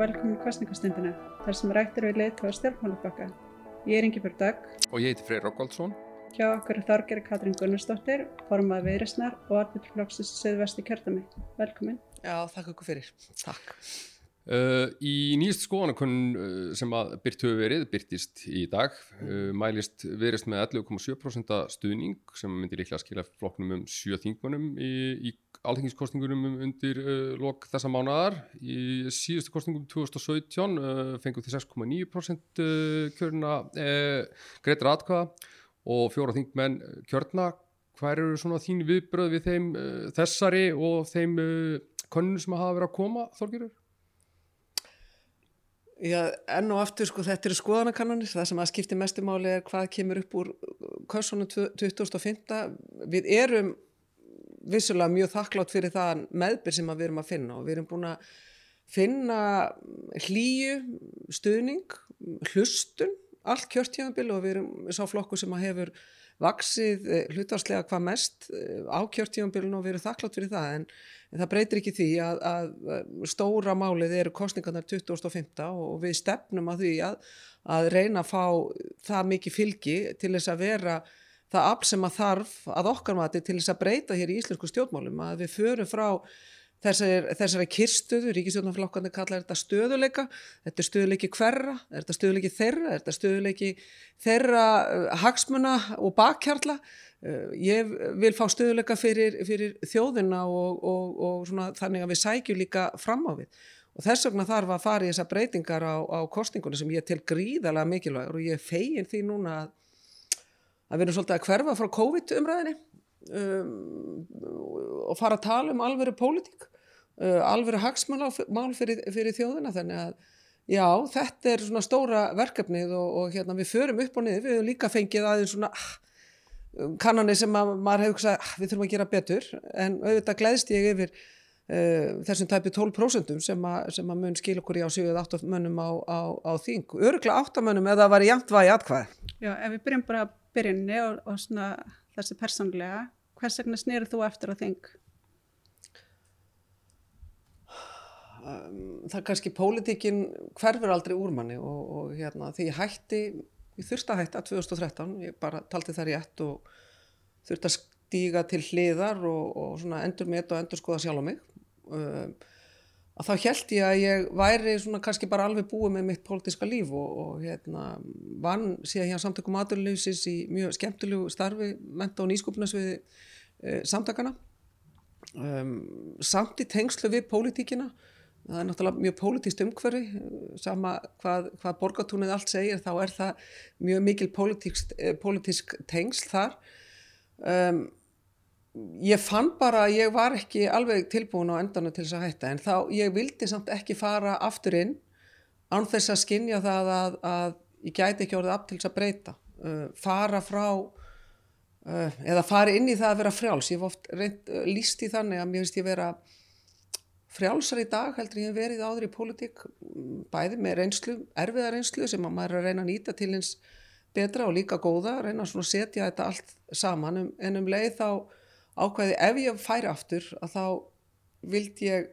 Velkomin í kostningastundina, þar sem rættir við leiðtóða stjórnmálaflokka. Ég er Ingi Björn Og ég heiti Freyr Rokkvaldsson. Hjá okkur er Þorgeri Katrín Gunnarsdóttir, formað viðresnar og arbeiturflokksins Suðvesti kjörtami. Velkomin. Já, þakka ykkur fyrir. Takk. Uh, í nýjast skoðanakunn uh, sem að byrt höfu verið, byrtist í dag, uh, mælist verist með 11,7% stuðning sem myndir líklega að skilja flokknum um 7 þingmunum í, í alþengiskostningunum undir lok þessa mánadar. Í síðustu kostningum 2017 fengum því 6,9% kjörna greitur atkvaða og fjóra þingmenn kjörna. Hvað eru svona þín viðbröð við þeim þessari og þeim konnum sem hafa verið að koma, Þorgjörður? Já, enn og aftur sko þetta eru skoðanakannanir, það sem að skipti mestumáli er hvað kemur upp úr kössunum 2015. Við erum vissulega mjög þakklátt fyrir það meðbyr sem við erum að finna og við erum búin að finna hlýju, stuðning, hlustun, allt kjörtíðanbili og við erum sá flokku sem að hefur vaksið eh, hlutvarslega hvað mest eh, á kjörtífambilinu og við erum þakklátt fyrir það. En, en það breytir ekki því að, að stóra málið eru kostningarnar 2015 og við stefnum að því að, að reyna að fá það mikið fylgi til þess að vera það afl sem að þarf að okkar mati til þess að breyta hér í íslensku stjórnmálum að við förum frá Þessari, þessari kyrstöðu, ríkisjónaflokkandi kallar þetta stöðuleika, þetta er stöðuleiki hverra, þetta er stöðuleiki þeirra, þetta er stöðuleiki þeirra hagsmuna og bakkjarla. Uh, ég vil fá stöðuleika fyrir, fyrir þjóðina og, og, og þannig að við sækjum líka fram á við. Og þess vegna þarf að fara í þessa breytingar á, á kostningunni sem ég til gríðalega mikilvægur og ég fegin því núna að, að við erum svolítið að hverfa frá COVID umræðinni um, og fara að tala um alveru pólitík, uh, alveru hagsmál fyrir, fyrir þjóðina þannig að já, þetta er svona stóra verkefnið og, og hérna við förum upp og niður, við hefum líka fengið aðeins svona ah, kannanir sem að, maður hefur sagt ah, við þurfum að gera betur en auðvitað gleðst ég yfir Uh, þessum tæpi 12% sem, sem að mun skil okkur í á 7-8 mönnum á, á, á þing. Öruglega 8 mönnum eða það var í jæmt vægi atkvæð. Já, ef við byrjum bara að byrjunni og, og svona þessi persónlega, hvers vegna snýrið þú eftir að þing? Það er kannski pólitíkin hverfur aldrei úr manni og, og hérna, því ég hætti, ég þurfti að hætta 2013, ég bara talti það rétt og þurfti að stíga til hliðar og, og endur með þetta og endur skoða sjálf á mig um, að þá held ég að ég væri svona kannski bara alveg búið með mitt pólitíska líf og, og hérna vann síðan hér samtökum aðurleysis í mjög skemmtilegu starfi menta og nýskupnarsviði e, samtakana um, samt í tengslu við pólitíkina það er náttúrulega mjög pólitíst umhverfi sama hvað, hvað borgatúnið allt segir þá er það mjög mikil pólitísk tengsl þar. Um ég fann bara að ég var ekki alveg tilbúin á endanu til þess að hætta en þá ég vildi samt ekki fara aftur inn án þess að skinja það að, að ég gæti ekki orðið af til þess að breyta. Uh, fara frá uh, eða fara inn í það að vera frjáls. Ég hef oft reynd, uh, líst í þannig að mér finnst ég vera frjálsar í dag heldur ég verið áður í pólitík bæði með reynslu, erfiða reynslu sem maður er að reyna að nýta til eins betra og líka góða, reyna að setja þetta allt saman. En um leið þá ákvæði ef ég færi aftur að þá vild ég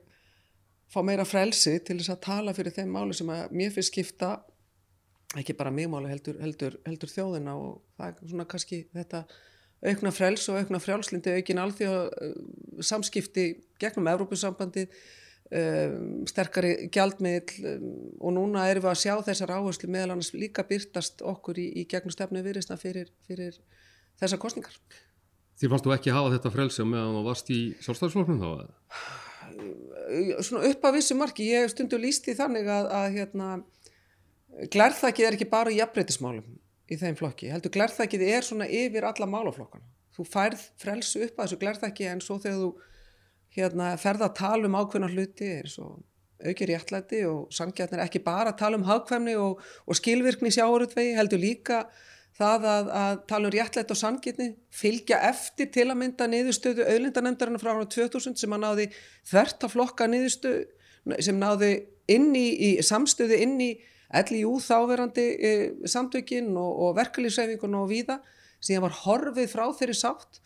fá meira frelsi til þess að tala fyrir þeim máli sem að mér finnst skipta ekki bara mig máli heldur, heldur, heldur þjóðina og það er svona kannski þetta aukna frels og aukna frjálslindi aukin alþjóð uh, samskipti gegnum Evrópussambandi um, sterkari gjaldmiðl um, og núna erum við að sjá þessar áherslu meðal annars líka byrtast okkur í, í gegnum stefnu viðrisna fyrir, fyrir þessar kostningar Þið fannst þú ekki hafa þetta frelsi meðan þú varst í sjálfstæðisfloknum þá? Svona upp að vissu marki, ég stundu líst í þannig að, að hérna, glærþakkið er ekki bara jafnbreytismálum í þeim flokki, heldur glærþakkið er svona yfir alla málaflokkana. Þú færð frelsi upp að þessu glærþakki en svo þegar þú hérna, ferða að tala um ákveðna hluti er svo aukir réttlæti og sangjætnir ekki bara að tala um hagkvæmni og, og skilvirkni sjáuröldvegi, heldur líka það að, að tala um réttlætt og sangitni, fylgja eftir til að mynda niðurstöðu auðlindanemndarinn frá ára 2000 sem að náði þvert að flokka niðurstöðu, sem náði inn í, í samstöðu inn í LIU þáverandi e, samtökin og, og verkefliðsreifingun og víða, sem var horfið frá þeirri sátt,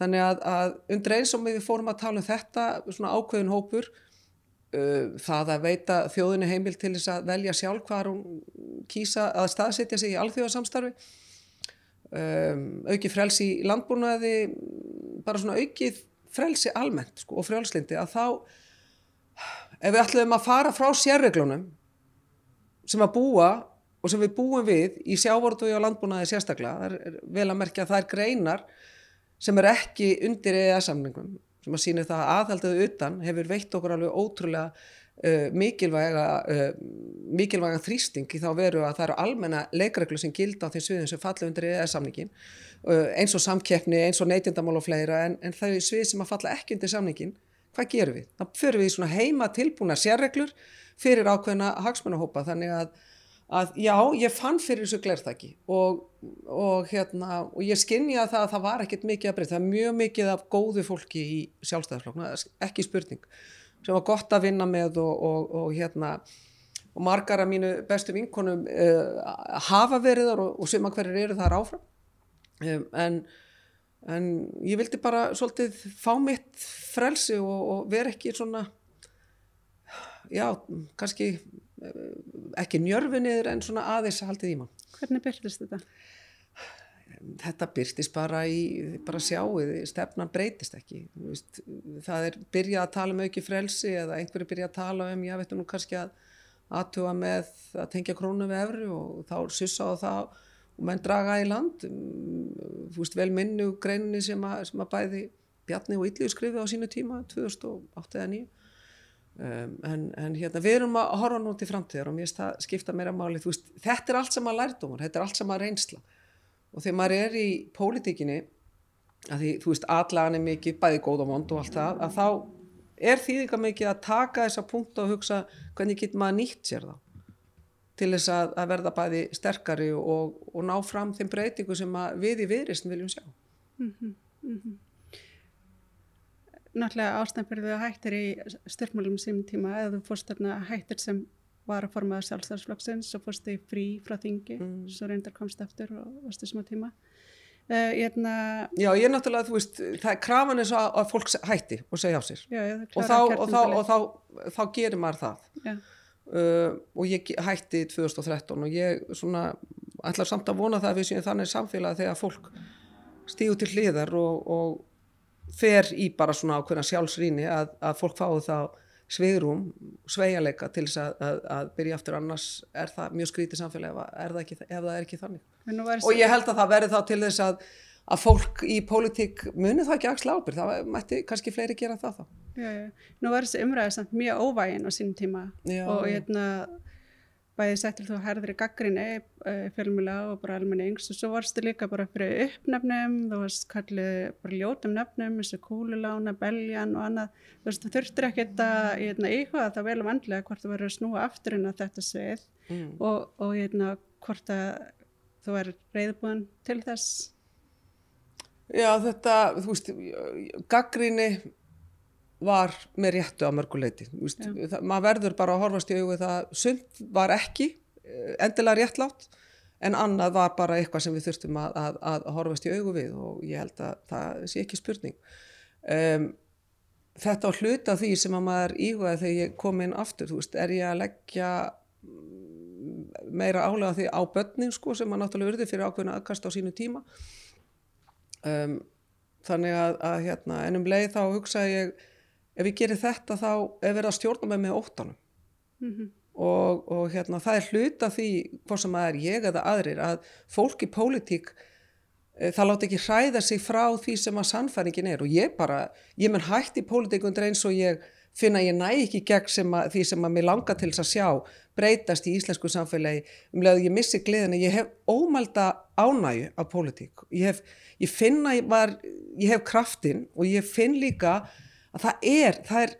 þannig að, að undir eins og við fórum að tala um þetta, svona ákveðin hópur, uh, það að veita þjóðinni heimil til þess að velja sjálf hvað hún kýsa að staðsetja sig í alþjóðasamstarfi um, auki frelsi í landbúnaði bara svona aukið frelsi almennt sko, og frjálslindi að þá ef við ætlum að fara frá sérreglunum sem að búa og sem við búum við í sjávortu og landbúnaði sérstaklega, er vel að merkja að það er greinar sem er ekki undir EES-samningum sem að sína það að aðhaldaðu utan hefur veitt okkur alveg ótrúlega uh, mikilvæga, uh, mikilvæga þrýsting í þá veru að það eru almenna leikreglu sem gilda á þeim sviðum sem falla undir EES-samningin uh, eins og samkeppni, eins og neytindamál og fleira en, en er svið sem að falla ekki undir samningin hvað gerum við? Það fyrir við í svona heima tilbúna sérreglur fyrir ákveðna hagsmannahópa þannig að að já, ég fann fyrir þessu glerþaki og, og, hérna, og ég skinni að það, það var ekkert mikið að breyta, það er mjög mikið af góðu fólki í sjálfstæðarflokna, ekki spurning, sem var gott að vinna með og, og hérna, og margar af mínu bestu vinkonum uh, hafa verið þar og suma hverjir eru þar áfram, um, en, en ég vildi bara svolítið fá mitt frelsi og vera ekki svona, já, kannski ekki njörfunniður en svona aðeins haldið í mann. Hvernig byrtist þetta? Þetta byrtist bara í, bara sjáuð, stefnan breytist ekki. Veist, það er byrjað að tala um auki frelsi eða einhverju byrjað að tala um, já veitum nú kannski að aðtuga með að tengja krónu við efru og þá syssa á það og menn draga í land. Veist vel minnu greinni sem að, sem að bæði Bjarni og Ylliður skrifið á sínu tíma 2008 eða 2009 Um, en, en hérna við erum að horfa nú til framtíðar og mér skipta meira máli veist, þetta er allt sem að lærdómar, þetta er allt sem að reynsla og þegar maður er í pólitíkinni að því þú veist allan er mikið bæði góð og vond og allt það að þá er þýðingar mikið að taka þessa punkt og hugsa hvernig getur maður nýtt sér þá til þess að, að verða bæði sterkari og, og ná fram þeim breytingu sem við í viðrist viljum sjá. Mm -hmm, mm -hmm náttúrulega ástæðan fyrir því að hættir í styrkmálum sem tíma eða þú fórst þarna hættir sem var að formaða sjálfstæðarsflokksins og fórst þig frí frá þingi mm. svo reyndar komst eftir og varst þessum að tíma. Uh, ég erna... Já, ég er náttúrulega, þú veist, það er krafan eins og að fólk hætti og segja á sér. Já, já, og, þá, og, þá, og þá, þá gerir maður það. Uh, og ég hætti 2013 og ég svona ætlar samt að vona það að við séum þannig samfélag þegar fólk stígu til hliðar og, og fer í bara svona ákveðna sjálfsrýni að, að fólk fái þá sveirum, sveialega til þess að, að, að byrja aftur. Annars er það mjög skrítið samfélag ef, ekki, ef það er ekki þannig. Og ég held að það verði þá til þess að að fólk í pólitík muni það ekki axla ábyrg, það mætti kannski fleiri gera það þá. Já, já, nú verður þessi umræðis mjög óvægin á sínum tíma já, og ég hérna bæði sett til þú herðir í gaggrinni uh, fjölmjöla og bara almennings og svo varstu líka bara fyrir uppnefnum þú varst kallið bara ljótum nefnum eins og kúlulána, beljan og annað þú veist, þú þurftir ekki þetta íhuga það vel um andlega hvort þú verður að snúa aftur inn á þetta svið mm. og, og eitna, hvort að þú er reyðbúin til þess Já, þetta, þú veist gaggrinni var með réttu á mörguleiti maður verður bara að horfast í augu það. Sund var ekki eh, endilega réttlátt en annað var bara eitthvað sem við þurftum að, að, að horfast í augu við og ég held að það sé ekki spurning. Um, þetta á hluta því sem að maður íhugaði þegar ég kom inn aftur, þú veist, er ég að leggja meira álega því á börnin sko sem maður náttúrulega urði fyrir ákveðinu aðkast á sínu tíma? Um, þannig að, að hérna, ennum leið þá hugsaði ég ef ég gerir þetta þá er verið að stjórna mig með óttanum. Mm -hmm. og, og hérna, það er hluta því hvort sem að er ég eða aðrir að fólk í pólitík e, það láti ekki hræða sig frá því sem að sannfæringin er. Og ég bara, ég menn hætti í pólitík undir eins og ég finna ég næ ekki gegn sem að, því sem að mér langar til þess að sjá breytast í íslensku samfélagi. Um leið að ég missi gleðina, ég hef ómælda ánægu af pólitík. Ég, hef, ég finna, ég, var, ég hef kraftin og ég finn líka að það er, það er,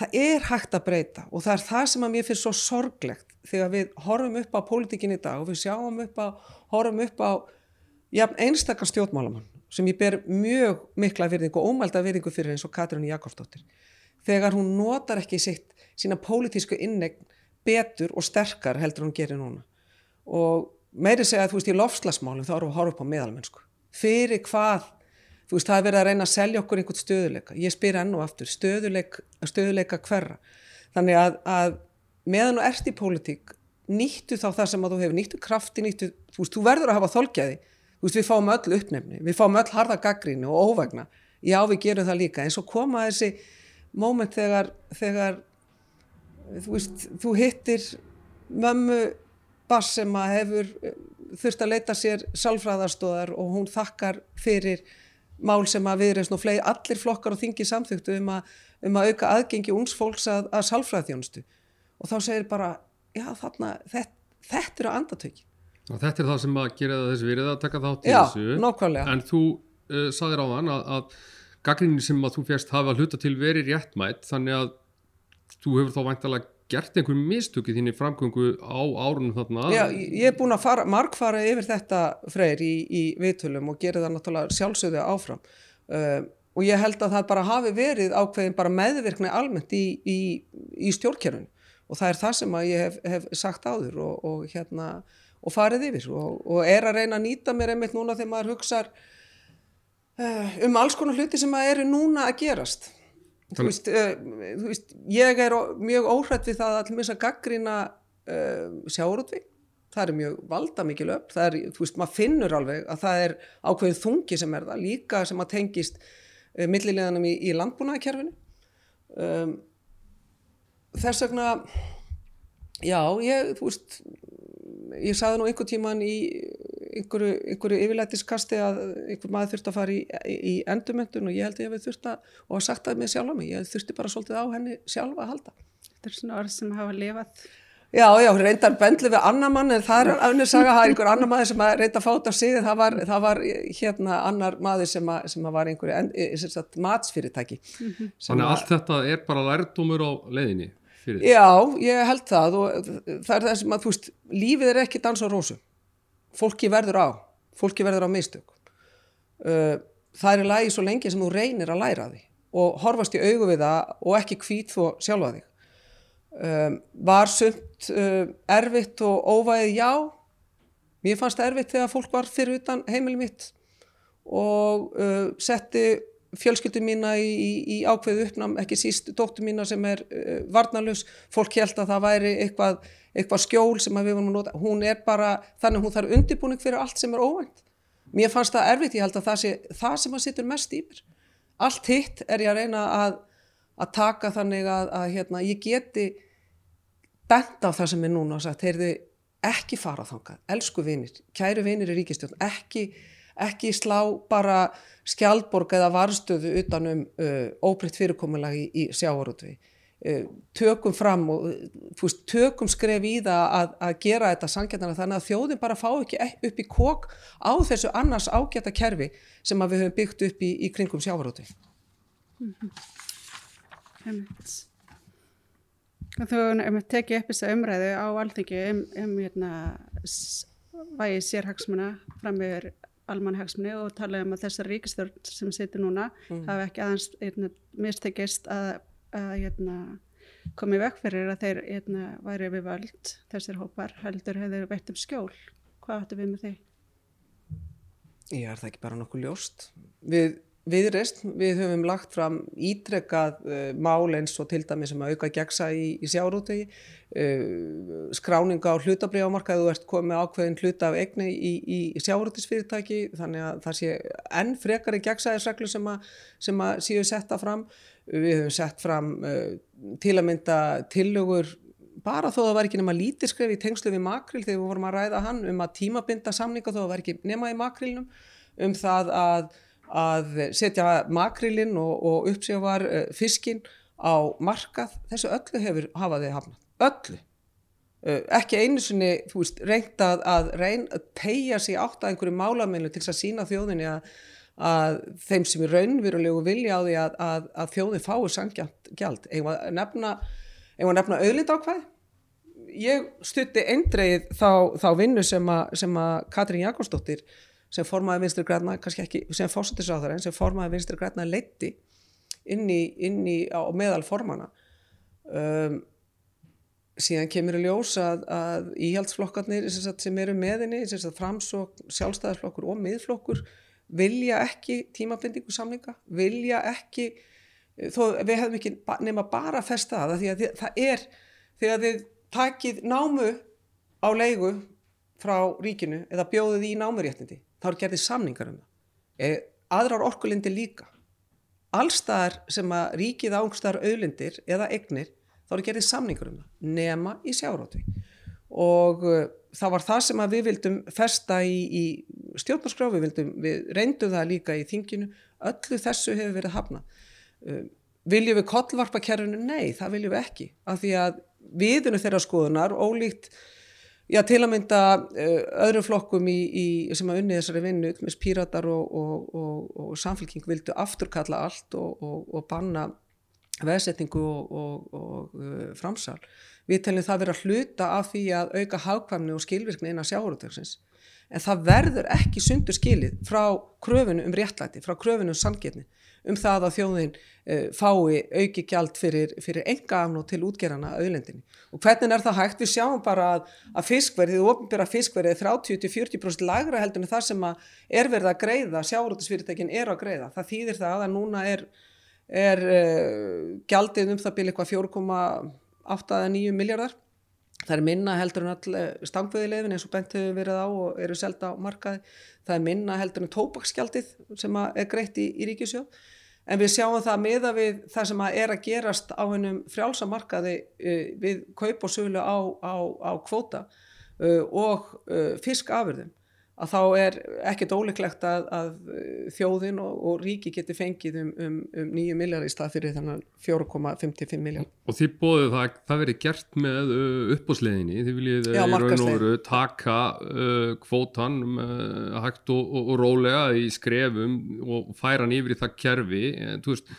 það er hægt að breyta og það er það sem að mér finnst svo sorglegt þegar við horfum upp á pólitíkin í dag og við sjáum upp á, horfum upp á einstakar stjórnmálamann sem ég ber mjög mikla virðingu og ómælda virðingu fyrir eins og Katrín Jakobsdóttir. Þegar hún notar ekki sitt sína pólitísku innegn betur og sterkar heldur hún gerir núna. Og meiri segja að þú veist í lofslagsmálum þá við að horfa upp á meðalmennsku. Fyrir hvað þú veist það er verið að reyna að selja okkur einhvern stöðuleika ég spyr enn og aftur stöðuleik, stöðuleika hverra? Þannig að, að meðan og ert í pólitík nýttu þá það sem að þú hefur nýttu krafti, nýttu, þú veist, þú verður að hafa þolkjaði þú veist, við fáum öll uppnefni við fáum öll harða gaggrínu og óvegna. Já, við gerum það líka, en svo koma þessi móment þegar, þegar þú veist, þú hittir mömmu bass sem að hefur eh, þurft að leita sér salfræðarstóðar og hún þakkar fyrir mál sem að við erum fleiri, allir flokkar og þingi samþugtu um, um að auka aðgengi úns fólks að, að salfræðþjónustu og þá segir bara, já þarna þetta, þetta eru andatökin og Þetta er það sem að gera þessi verið að taka þátt í já, þessu. nákvæmlega. en þú uh, saðir á þann að, að gaggrinni sem að þú fjast hafa hluta til verið réttmætt þannig að þú hefur þá væntalega gert einhver mistöki þín í framgöngu á árunum þarna Já, ég er búin að fara, markfara yfir þetta freyr í, í viðtölum og gera það náttúrulega sjálfsögðu áfram. Uh, og ég held að það bara hafi verið ákveðin bara meðvirkni almennt í, í, í stjórnkerfun og það er það sem að ég hef, hef sagt áður og, og hérna og farið yfir. Og, og er að reyna að nýta mér einmitt núna þegar maður hugsa uh, um alls konar hluti sem að eru núna að gerast Þú veist, uh, þú veist, ég er mjög óhrætt við það að til að gaggrina uh, sjáurútving það er mjög valda mikið löp það er, þú veist, maður finnur alveg að það er ákveðin þungi sem er það, líka sem að tengist uh, millileganum í, í landbúnaðakerfinu um, þess vegna já, ég, þú veist ég sagði nú einhver tíman í einhverju, einhverju yfirlætiskasti að einhver maður þurfti að fara í, í endumöndun og ég held að ég hef þurfti að og að sagt það með sjálf á mig, ég þurfti bara svolítið á henni sjálfa að halda. Þetta er svona orð sem hafa lifað. Já, já, reyndar bendli við annar mann en það er önnur saga, það er einhver annar maður sem reynda að fáta sig, það var, það var hérna annar maður sem, að, sem að var einhverju matsfyrirtæki. Mm -hmm. Þannig að allt þetta er bara lærdómur á leiðinni? Fyrir. Já, ég held það og það er það sem að, þú veist, lífið er ekki dans á rósu fólki verður á fólki verður á mistök. Uh, það er lægi svo lengi sem þú reynir að læra því og horfast í augu við það og ekki hvít þó sjálfa þig. Um, var sumt uh, erfitt og óvæðið já. Mér fannst það erfitt þegar fólk var fyrir utan heimili mitt og uh, setti fjölskyldu mína í, í, í ákveðu uppnám ekki síst dóttu mína sem er varnalus, fólk held að það væri eitthvað eitthvað skjól sem við vorum að nota, hún er bara, þannig hún þarf undirbúning fyrir allt sem er óvænt. Mér fannst það erfitt, ég held að það sé það sem að sittur mest mér. Allt hitt er ég að reyna að, að taka þannig að, að hérna, ég geti bent á það sem er núna og sagt, heyrðu, ekki fara þangað, elsku vinir, kæru vinir í ríkistjórn, ekki, ekki slá bara skjaldborg eða varstöðu utanum uh, óbreytt fyrirkomulag í, í sjávarútvið Eh, tökum fram og fúst, tökum skref í það að, að gera þetta sangjarnar þannig að þjóðin bara fá ekki upp í kók á þessu annars ágæta kerfi sem við höfum byggt upp í, í kringum sjávaróti mm -hmm. Þú hefum tekið upp þessa umræðu á alþengi um, um hérna, vægi sérhagsmuna fram meður almannhagsmunni og talaði um að þessar ríkistjórn sem situr núna mm. hafa ekki aðeins hérna, mistekist að að hérna, komið vekk fyrir að þeir hérna, væri við völd þessir hópar heldur hefur veitt um skjól hvað ættu við með þeir? Ég er það ekki bara nokkuð ljóst við viðreist, við höfum lagt fram ítrekkað uh, mál eins og til dæmi sem að auka gegsa í, í sjárútegi uh, skráninga á hlutabriðámarka þú ert komið ákveðin hluta af egni í, í, sjárútisfyrirtæki þannig að það sé enn frekari gegsaðisreglu sem, sem að séu setta fram. Við höfum sett fram uh, til að mynda tillögur bara þó að það var ekki nema lítiskref í tengslu við makril þegar við vorum að ræða hann um að tímabinda samninga þó að það var ekki nema í makrilnum um það að, að setja makrilinn og, og uppsjávar uh, fiskin á markað þessu öllu hefur hafaði hafnað, öllu uh, ekki einu sinni, þú veist, reynd að, að reyn að tegja sig átt að einhverju málamennu til þess að sína þjóðinni að að þeim sem er raunverulegu vilja á því að, að, að þjóði fái sangjant gjald. Eða nefna, nefna auðlind ákvæð? Ég stutti eindreið þá, þá vinnu sem að Katrín Jakobsdóttir sem formaði vinstri græna, kannski ekki sem fósættisáþara en sem formaði vinstri græna leitti inn í, inn í á meðal formana. Um, síðan kemur að ljósa að, að íhaldsflokkarnir sem eru meðinni, framsók, sjálfstæðarflokkur og miðflokkur vilja ekki tímabindingu samlinga, vilja ekki þó við hefum ekki nema bara að festa það því að það er þegar þið takið námu á leigu frá ríkinu eða bjóðið í námuréttindi þá er gerðið samningar um það. E, aðrar orkulindi líka. Allstaðar sem að ríkið ángstaðar auðlindir eða egnir þá er gerðið samningar um það nema í sjárótvi og uh, það var það sem við vildum festa í, í stjórnarskrá, við, vildum, við reyndum það líka í þinginu, öllu þessu hefur verið hafnað. Uh, viljum við kollvarpa kerfinu? Nei, það viljum við ekki, af því að viðinu þeirra skoðunar, ólíkt já, til að mynda uh, öðrum flokkum í, í, sem að unni þessari vinnu, með píratar og, og, og, og samfélking vildu afturkalla allt og banna veðsetningu og uh, framsal Við teljum það vera hluta af því að auka hagkvæmni og skilvirkni innan sjáurútöksins. En það verður ekki sundur skilið frá kröfunu um réttlæti, frá kröfunu um samgetni, um það að þjóðin uh, fái auki gjald fyrir, fyrir enga afnótt til útgerana auðlendinni. Og hvernig er það hægt? Við sjáum bara að, að fiskverðið, ofnbjörða fiskverðið 30-40% lagra heldur en það sem er verið að greiða, sjáurútusfyrirtækin er að greiða. Það þýðir það að núna er, er uh, gjaldið um það byrja eitthvað 4,5 8-9 miljardar. Það er minna heldur en all eh, stangvöðilegin eins og bent hefur verið á og eru selda á markaði. Það er minna heldur en tópaksgjaldið sem er greitt í, í ríkisjóð. En við sjáum það meða við það sem er að gerast á hennum frjálsamarkaði uh, við kaup og sölu á, á, á kvóta uh, og uh, fiskafurðum að þá er ekkert óleiklegt að, að uh, þjóðin og, og ríki geti fengið um, um, um 9 miljard í stað fyrir þannig 4,55 miljard. Og þið bóðu það, það verið gert með uh, uppbósleginni, þið viljið Já, í raun og veru taka uh, kvótan uh, hægt og, og, og rólega í skrefum og færa hann yfir í það kerfi, eh, þú veist.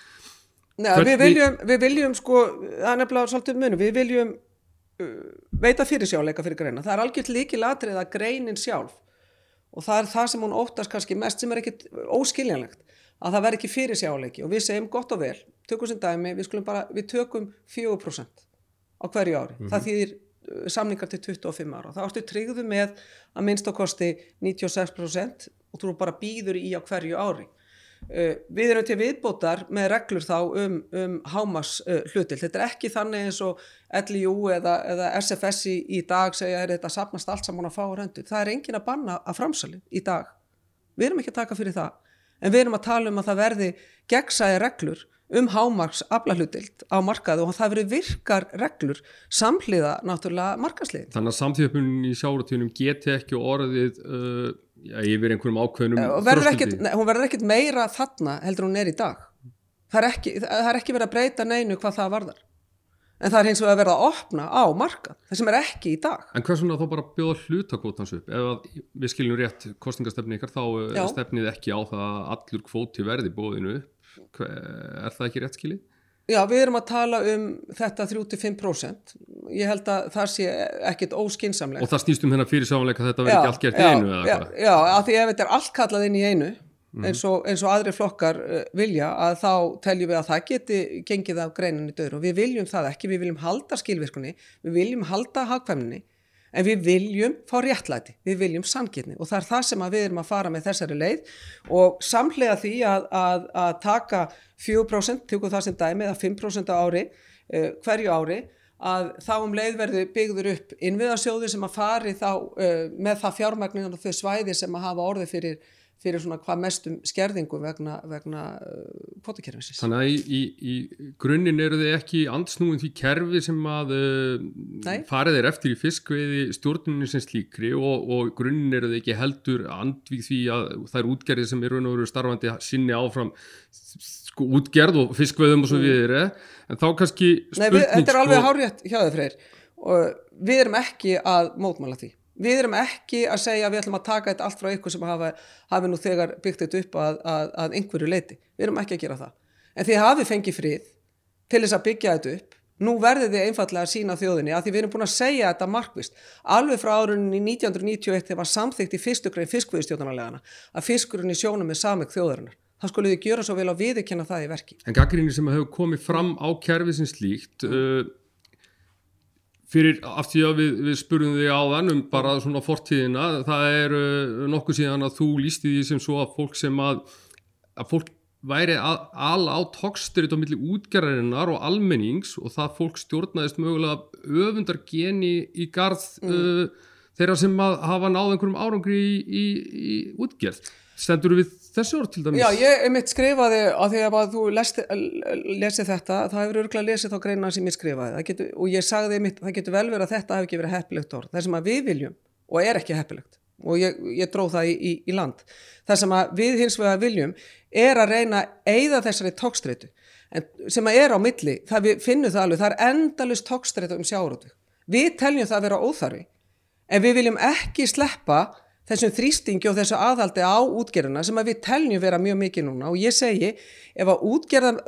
Nei, við, viljum, við viljum sko, það er nefnilega svolítið munum, við viljum uh, veita fyrirsjáleika fyrir greina, það er algjört líkil atrið að greinin sjálf og það er það sem hún óttast kannski mest sem er ekkit óskiljanlegt að það verð ekki fyrir sjáleiki og við segjum gott og vel, tökum sem dæmi við, bara, við tökum 4% á hverju ári, mm -hmm. það mhm. þýðir uh, samningar til 25 ára það áttu tryggðu með að minnst á kosti 96% og þú bara býður í á hverju ári Uh, við erum til viðbótar með reglur þá um, um hámas uh, hlutil. Þetta er ekki þannig eins og LIU eða, eða SFS í, í dag segja er þetta sapnast allt saman að fá röndu. Það er engin að banna að framsali í dag. Við erum ekki að taka fyrir það. En við erum að tala um að það verði gegnsæði reglur um hámars aflahutild á markaðu og það verður virkar reglur samhliða náttúrulega markasliðin. Þannig að samtíðapunin í sjáratíunum geti ekki orðið uh, yfir einhverjum ákveðnum þróskildi. Hún verður ekkit meira þarna heldur hún er í dag. Það er ekki, það er ekki verið að breyta neinu hvað það varðar. En það er hins vegar að verða að opna á markað, það sem er ekki í dag. En hvað svona þá bara bjóða hlutakvótans upp? Ef við skiljum rétt kostingastefni ykkar, þá Já. stefnið ekki á það að allur kvóti verði bóðinu. Er það ekki rétt skiljið? Já, við erum að tala um þetta 3-5%. Ég held að það sé ekkit óskinsamlegt. Og það snýst um hennar fyrir að þetta verði ekki allt gert í einu eða eitthvað? Já, já, af því ef þetta er allt kallað inn í einu, mm. eins, og, eins og aðri flokkar uh, vilja, að þá teljum við að það geti gengið af greinin í döður og við viljum það ekki, við viljum halda skilvirkunni, við viljum halda hagkvæmni en við viljum fá réttlæti, við viljum samkynni og það er það sem við erum að fara með þessari leið og samlega því að, að, að taka 4%, tökum það sem dæmi eða 5% á ári, uh, hverju ári að þá um leið verður byggður upp innviðasjóði sem að fari þá uh, með það fjármagnin og þau svæði sem að hafa orði fyrir fyrir svona hvað mestum skerðingu vegna, vegna uh, kvotakerfisins. Þannig að í, í, í grunninn eru þið ekki ansnúin því kerfi sem að uh, farið er eftir í fiskveiði stjórnunni sem slíkri og, og grunninn eru þið ekki heldur andvíð því að er útgerðið sem eru eru starfandi sinni áfram sko útgerð og fiskveiðum og svo mm. við eru en þá kannski spurning Nei, við, þetta er alveg sko, hárjætt hjá þið freyr og við erum ekki að mótmála því Við erum ekki að segja að við ætlum að taka þetta allt frá ykkur sem hafa, hafi nú þegar byggt þetta upp að, að, að einhverju leiti. Við erum ekki að gera það. En því hafi fengið frið til þess að byggja þetta upp, nú verður þið einfallega að sína þjóðinni að því við erum búin að segja þetta markvist. Alveg frá árunni 1991 þegar var samþygt í fyrstugrein fiskvöðustjóðanarlegana að fiskurinn í sjónum er sameg þjóðarinnar. Það skulle þið gera svo vel að viðkynna það í verki. En gaggrinni sem hefur komið fram á kerfi sem slíkt, uh, fyrir af því að við, við spurum þig á þann um bara svona fortíðina það er uh, nokkuð síðan að þú lísti því sem svo að fólk sem að, að fólk væri al á tóksturinn á milli útgerðarinnar og almennings og það fólk stjórnaðist mögulega öfundar geni í garð mm. uh, þeirra sem hafa náð einhverjum árangri í, í, í útgerð stendur við þessu orð til dæmis? Já, ég mitt skrifaði að því að þú lesið þetta, það hefur örgulega lesið þá greina sem ég skrifaði. Getur, og ég sagði mitt, það getur vel verið að þetta hefur ekki verið heppilegt orð, það sem að við viljum og er ekki heppilegt og ég, ég dróð það í, í, í land. Það sem að við hins vegar viljum er að reyna að eigða þessari tókstreitu sem að er á milli það við finnum það alveg, það er endalust tókstreitu um sjárótu við teljum það að vera óþarfi en við viljum ekki sleppa þessum þrýstingi og þessu aðhaldi á útgerðina sem að við teljum vera mjög mikið núna og ég segi ef að útgerðin,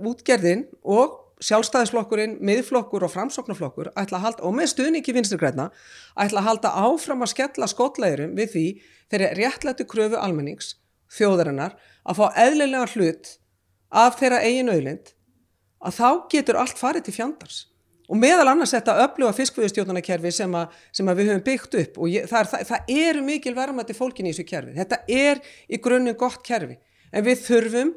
útgerðin og sjálfstæðisflokkurinn, miðflokkur og framsóknarflokkur ætla að halda, og með stuðningi vinsturgræna, ætla að halda áfram að skella skotlæðurum við því þeirri réttlættu kröfu almennings, þjóðarinnar, að fá eðlilega hlut af þeirra eigin auðlind, að þá getur allt farið til fjandars. Og meðal annars þetta öfluga fiskvöðustjóðanakerfi sem, sem að við höfum byggt upp og ég, það, er, það, það eru mikil verðmætti fólkin í þessu kerfi. Þetta er í grunnum gott kerfi en við þurfum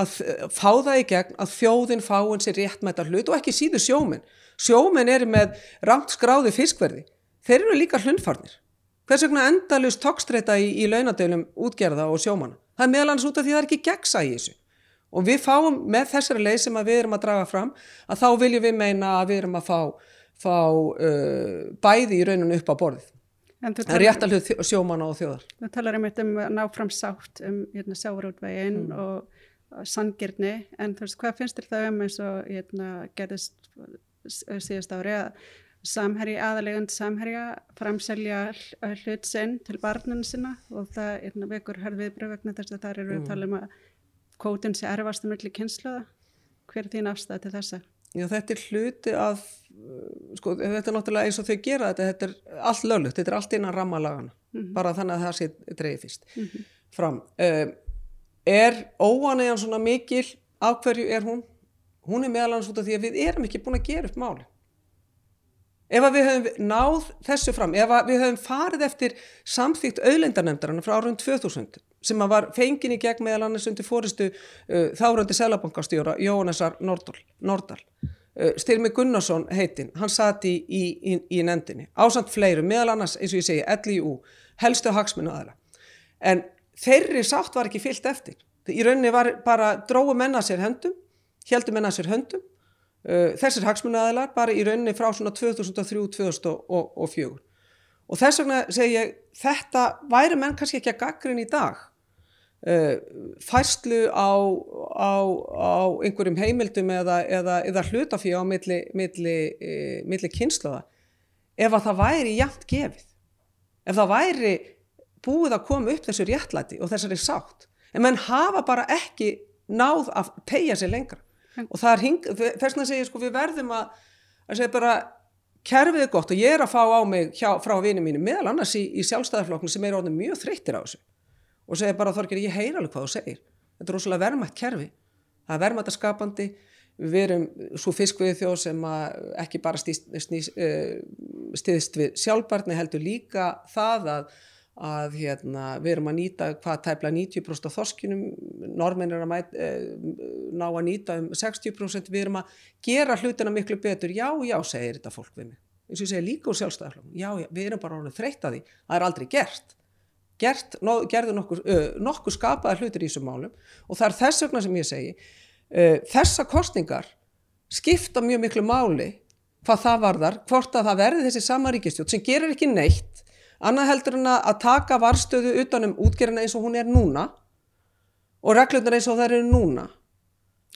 að fá það í gegn að þjóðin fáin sér réttmættar hlut og ekki síður sjóminn. Sjóminn eru með rangt skráði fiskverði. Þeir eru líka hlundfarnir. Hvers vegna endalust tókstreita í, í launadölum útgerða og sjómanna? Það er meðalans út af því það er ekki gegsa í þessu. Og við fáum með þessari leið sem við erum að draga fram að þá viljum við meina að við erum að fá, fá uh, bæði í rauninu upp á borðið. Það rétt að hlut sjómanna og þjóðar. Þú talar einmitt um að ná fram sátt um hérna, sjáurútveginn mm. og sangirni en þú veist hvað finnst þér það um eins og hérna, gerðist síðast ári að samherji aðalegand samherja framselja hlut sinn til barninu sinna og það hérna, vekur hörfiðbröð vegna þess að það eru mm. að tala um að kótun sé erfast um öllu kynsluða hver er þín afstæð til þessa? Já þetta er hluti af sko þetta er náttúrulega eins og þau gera þetta þetta er allt löglugt, þetta er allt innan rammalagana mm -hmm. bara þannig að það sé dreigð fyrst mm -hmm. fram um, er óanægjan svona mikil af hverju er hún hún er meðalans út af því að við erum ekki búin að gera upp máli ef við höfum náð þessu fram ef við höfum farið eftir samþýtt auðlendarnemndarinn frá árun 2000 sem var fengin í gegn meðal annars undir fóristu uh, þárandi selabankastjóra Jónasar Nordal, Nordal. Uh, Styrmi Gunnarsson heitinn hann sati í, í, í, nefndinni ásand fleiru meðal annars eins og ég segi LIU, helstu hagsminu aðra en þeirri sátt var ekki fyllt eftir. Í rauninni var bara dróðu menna sér höndum, heldur menna sér höndum, uh, þessir hagsmunnaðilar bara í rauninni frá svona 2003-2004. Og þess vegna segi ég, þetta væri menn kannski ekki að gaggrinn í dag. Uh, færslu á, á, á einhverjum heimildum eða, eða, eða hlutafíu á milli, milli, uh, milli kynsluða ef að það væri jæmt gefið. Ef það væri búið að koma upp þessu réttlæti og þessari sátt en menn hafa bara ekki náð að tegja sér lengra og það er hing, þess að segja sko við verðum að, að segja bara kerfið er gott og ég er að fá á mig hjá, frá vinið mínu meðal annars í, í sjálfstæðarflokknu sem er orðin mjög þreyttir á þessu og segja bara Þorgir ég heyr alveg hvað þú segir. Þetta er rosalega verðmætt kerfi. Það er verðmætt að skapandi við erum svo fiskvið þjóð sem ekki bara stýst, stýðst við sjálfbarni heldur líka það að að hérna, við erum að nýta hvað tæpla 90% af þorskinum normin er að mæt, eh, ná að nýta um 60% við erum að gera hlutina miklu betur. Já, já, segir þetta fólk við mig. Eins og ég segi líka úr sjálfstæðarflöfum já, já, við erum bara orðið þreytt að því. Það er aldrei gert, gert gerðu nokkur, nokkur skapaðar hlutir í þessum málum og það er þess vegna sem ég segi þessa kostningar skipta mjög miklu máli hvað það varðar, hvort að það verði þessi sama ríkistjótt sem gerir ekki neitt annað heldur en að taka varstöðu utanum útgerina eins og hún er núna og reglunar eins og það eru núna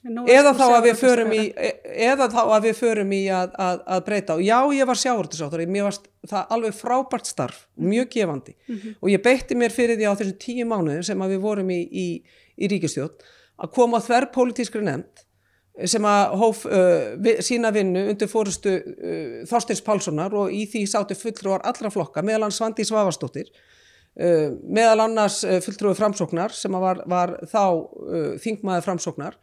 eða þá að við förum í eða þá að við förum í að, að, að breyta og já ég var sjáurtisáttur mér var það alveg frábært starf mjög gefandi. Mm -hmm. og ég beitti mér fyrir því á þessu tíu mánuðin sem að við vorum í, í, í ríkistjótt að koma þverr pólitískri nefnd sem að hóf uh, vi, sína vinnu undir fórustu uh, Þorsteins Pálssonar og í því sátu fulltrúar allra flokka, meðal hans Svandi Svavastóttir uh, meðal annars fulltrúi framsóknar sem var, var þá þingmaður framsóknar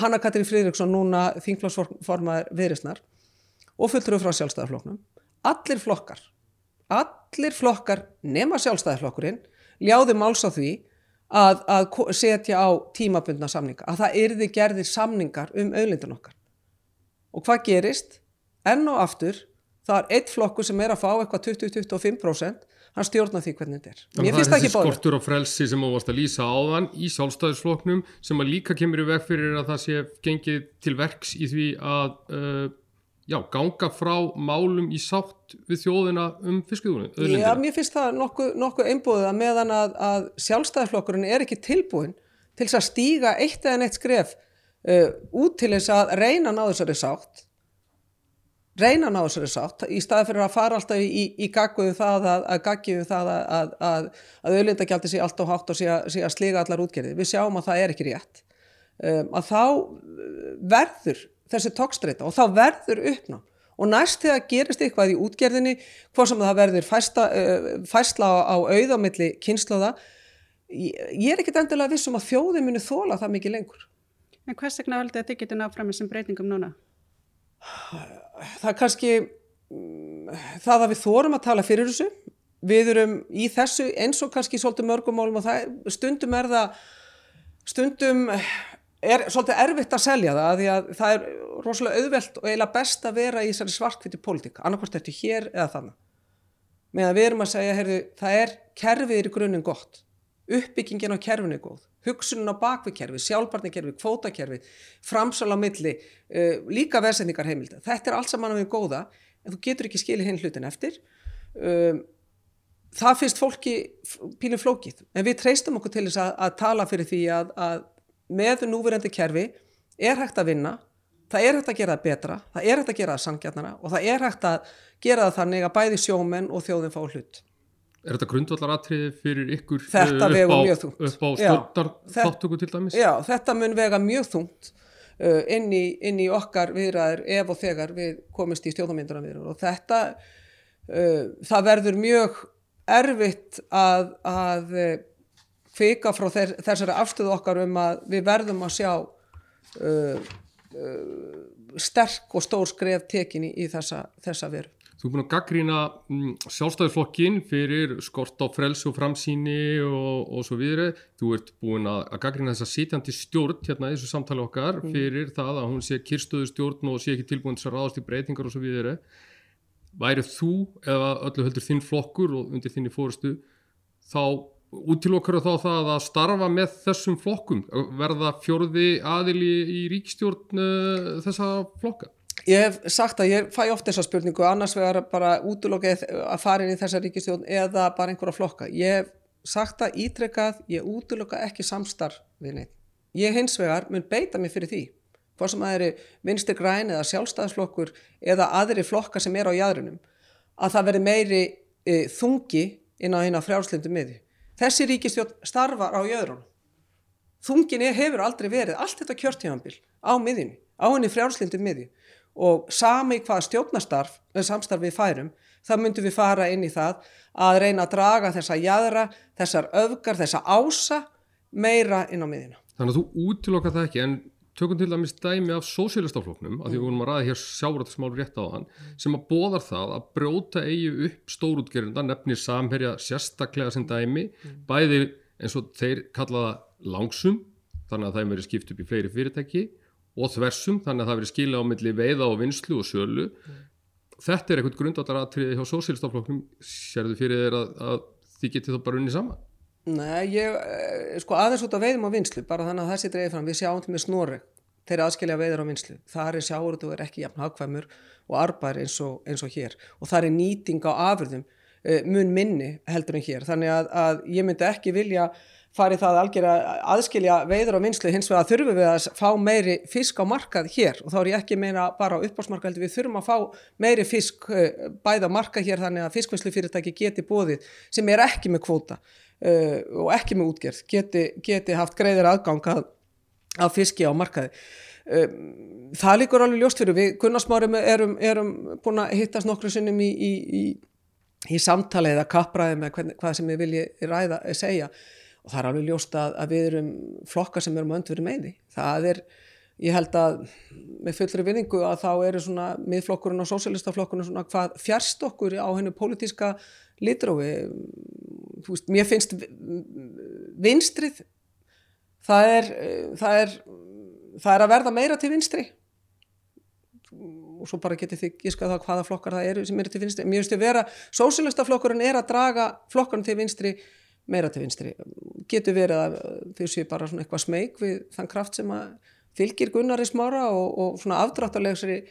Hanna Katrín Fridriksson núna þingflósformaður viðrisnar og fulltrúi frá sjálfstæðarflokknum allir flokkar allir flokkar nema sjálfstæðarflokkurinn ljáði máls á því að, að setja á tímabundna samninga, að það yrði gerðir samningar um auðlindin okkar. Og hvað gerist? Enn og aftur, það er eitt flokku sem er að fá eitthvað 20-25%, hann stjórnar því hvernig þetta er. Mér finnst það ekki bóður. Það er þessi skortur á frelsi sem þú varst að lýsa áðan í sjálfstæðisfloknum sem að líka kemur í veg fyrir að það sé gengið til verks í því að uh, já, ganga frá málum í sátt við þjóðina um fiskiðunum Já, mér finnst það nokkuð, nokkuð einbúðið að meðan að, að sjálfstæðarflokkurinn er ekki tilbúin til þess að stíga eitt eða neitt skref uh, út til þess að reyna að ná þessari sátt reyna að ná þessari sátt í staði fyrir að fara alltaf í, í gagguðu það að, að gaggiðu það að að auðlindagjaldi sé alltaf hátt og sé að, sé að sliga allar útgerði við sjáum að það er ekki rétt. Um, að þá verður þessi tókstreita og þá verður uppná og næst þegar gerist eitthvað í útgerðinni hvað sem það verður fæsta, uh, fæsla á, auðamilli kynnslóða ég, er ekkit endilega vissum að þjóði muni þóla það mikið lengur. En hvers vegna veldi að þið getur náfram þessum breytingum núna? Það er kannski það að við þórum að tala fyrir þessu. Við erum í þessu eins og kannski svolítið mörgumálum og það, stundum er það stundum er svolítið erfitt að selja það að því að það er rosalega auðvelt og eiginlega best að vera í svartkviti pólitík annarkvæmst þetta hér eða þannig meðan við erum að segja, heyrðu, það er kerfið er í grunninn gott uppbyggingin á kerfinu er góð. Hugsunin á bakvikerfi, sjálfbarnikerfi, kvótakerfi framsal á milli uh, líka veðsendingar heimilda, þetta er allt saman á því góða, en þú getur ekki skilið hinn hlutin eftir. Um, það finnst fólki pínu flókið, en við treystum okkur til þess að, að tala fyrir því að, að með núverandi kerfi er hægt að vinna, það er hægt að gera það betra, það er hægt að gera það sangjarnara og það er hægt að gera það þannig að bæði sjómenn og þjóðin fá hlut. Er þetta grundvallaratriði fyrir ykkur þetta upp á, upp á stjórnar þáttöku til dæmis? Já, þetta mun vega mjög þungt uh, inn, í, inn í okkar viðræður ef og þegar við komist í stjórnarmynduna viðræður og þetta, uh, það verður mjög erfitt að, að kvika frá þess, þessari afstöðu okkar um að við verðum að sjá uh, uh, sterk og stór skref tekinni í þessa, þessa veru. Þú er búin að gaggrína mm, sjálfstæðisflokkin fyrir skort á frelsu og framsýni og, og svo viðri. Þú ert búin að, að gaggrína þessa sitjandi stjórn hérna í þessu samtali okkar mm. fyrir það að hún sé kyrstöðu stjórn og sé ekki tilbúin þess að ráðast í breytingar og svo viðri. Værið þú eða öllu heldur þinn flokkur og undir þinni fórustu þá útilokkar þá það að starfa með þessum flokkum, verða fjörði aðili í ríkstjórn uh, þessa flokka? Ég hef sagt að ég fæ ofta þessa spurningu annars vegar bara útilokkað að fara inn í þessa ríkistjórn eða bara einhverja flokka. Ég hef sagt að ítrekkað, ég útilokka ekki samstarf við neitt. Ég hins vegar mun beita mig fyrir því hvað sem að eru vinstir græn eða sjálfstæðsflokkur eða aðri flokka sem er á jæðrunum að það veri meiri e, þungi inn á hérna frjálslindu miði Þessi ríkistjórn starfar á jöðrunum. Þunginni hefur aldrei verið allt þetta kjörtíðanbíl á miðjunni, á henni frjálslindu miðju og sami hvaða stjórnastarf, samstarf við færum, þá myndum við fara inn í það að reyna að draga þessa jæðra, þessar öfgar, þessa ása meira inn á miðjuna. Þannig að þú útilokkar það ekki en tökum til dæmis dæmi af sósélistafloknum mm. að því við vorum að ræða hér sjáratismál rétt á þann mm. sem að bóðar það að brjóta eigi upp stórútgerunda nefnir samherja sérstaklega sem dæmi bæði eins og þeir kallaða langsum þannig að það er verið skipt upp í fleiri fyrirtæki og þversum þannig að það verið skila á milli veiða og vinslu og sölu. Mm. þetta er eitthvað grundvallaratriði hjá sósélistafloknum sérðu fyrir þeir að, að þið getið þá bara unni saman? Nei, ég, eh, sko aðeins út á veiðum á vinslu, bara þannig að það sé dreifir fram, við sjáum til með snorri, þeir aðskilja veiður á vinslu, þar er sjáurðu er ekki jafn hagkvæmur og arbær eins og, eins og hér. Og þar er nýting á afurðum uh, mun minni heldur en hér, þannig að, að ég myndi ekki vilja farið það algjör að aðskilja veiður á vinslu hins vegar þurfum við að fá meiri fisk á markað hér og þá er ég ekki meina bara á uppbásmarkað við þurfum að fá meiri fisk uh, bæða markað hér þannig að fiskvinslu fyrirtæki geti bóðið sem er ekki með kvóta uh, og ekki með útgerð geti, geti haft greiðir aðgang að, að fiski á markaði. Um, það líkur alveg ljóst fyrir. Við Gunnarsmárum erum, erum búin að hittast nokkru sinnum í, í, í, í samtali eða kappræði með hvern, hvað sem við viljum ræða segja og það er alveg ljóst að, að við erum flokkar sem erum öndverið meði það er Ég held að með fullri vinningu að þá eru svona miðflokkurinn og sósélistaflokkurinn svona hvað fjärst okkur á hennu pólitíska litrófi. Veist, mér finnst vinstrið það er, það er það er að verða meira til vinstri. Og svo bara getið þið gískað það hvaða flokkar það eru sem eru til vinstri. Mér finnst ég að vera, sósélista flokkurinn er að draga flokkurinn til vinstri meira til vinstri. Getur verið að þau séu bara svona eitthvað smeg við þann kraft sem að fylgir Gunnari smára og, og svona afdráttarlegsri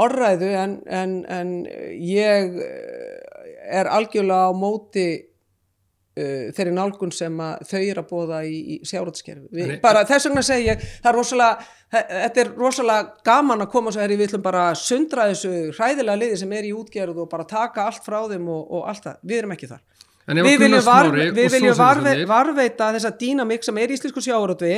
orðræðu en, en, en ég er algjörlega á móti uh, þeirri nálgun sem þau eru að bóða í, í sjárótskerfi bara þess vegna segja ég það er rosalega, þetta er rosalega gaman að koma svo í við ætlum bara að sundra þessu hræðilega liði sem er í útgerð og bara taka allt frá þeim og, og allt það, við erum ekki þar við viljum, var, við viljum varve, varveita þessa dýnamik sem er í Íslensku sjárótvi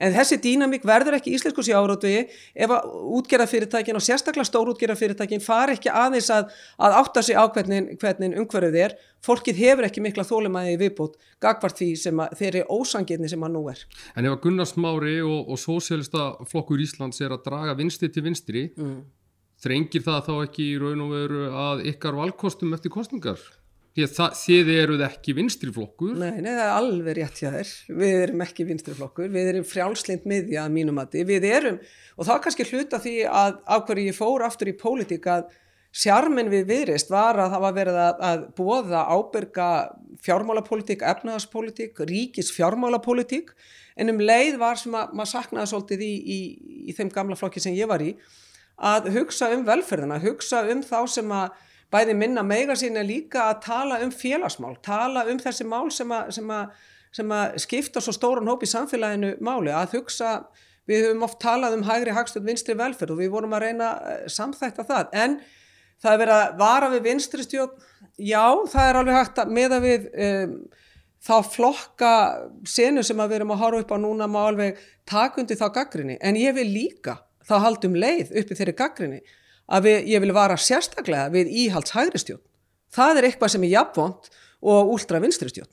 en þessi dýnamík verður ekki íslensku sjárótuði ef að útgerðafyrirtækin og sérstaklega stórútgerðafyrirtækin far ekki aðeins að, að átta sig á hvernig, hvernig umhverfið er fólkið hefur ekki mikla þólumæði viðbútt gagvart því sem að þeir eru ósangirni sem að nú er. En ef að Gunnar Smári og, og sósélista flokkur Íslands er að draga vinsti til vinstri mm. þrengir það þá ekki í raun og veru að ykkar valkostum eftir kostningar? Þið eruð ekki vinstriflokkur Nei, nei, það er alveg rétt hjá þér. Við erum ekki vinstriflokkur, við erum frjálslind miðja að mínum að við erum og það er kannski hluta því að af hverju ég fór aftur í pólitík að sjarmin við viðrist var að það var verið að, að bóða ábyrga fjármálapólitík, efnaðarspólitík ríkis fjármálapólitík en um leið var sem að maður saknaði svolítið í, í, í þeim gamla flokki sem ég var í að hugsa um velferðina, hugsa um þá sem að bæði minna meiga sín er líka að tala um félagsmál, tala um þessi mál sem að, sem að, sem að skipta svo stóran hóp í samfélaginu máli, að hugsa, við höfum oft talað um hægri hagstöld vinstri velferð og við vorum að reyna eh, samþækta það, en það er verið að vara við vinstri stjórn, já það er alveg hægt að meða við um, þá flokka senu sem við erum að horfa upp á núna má alveg takundi þá gaggrinni, en ég vil líka þá haldum leið uppi þeirri gaggrinni að við, ég vil vara sérstaklega við íhalds hægri stjórn. Það er eitthvað sem er jafnvont og úldra vinstri stjórn.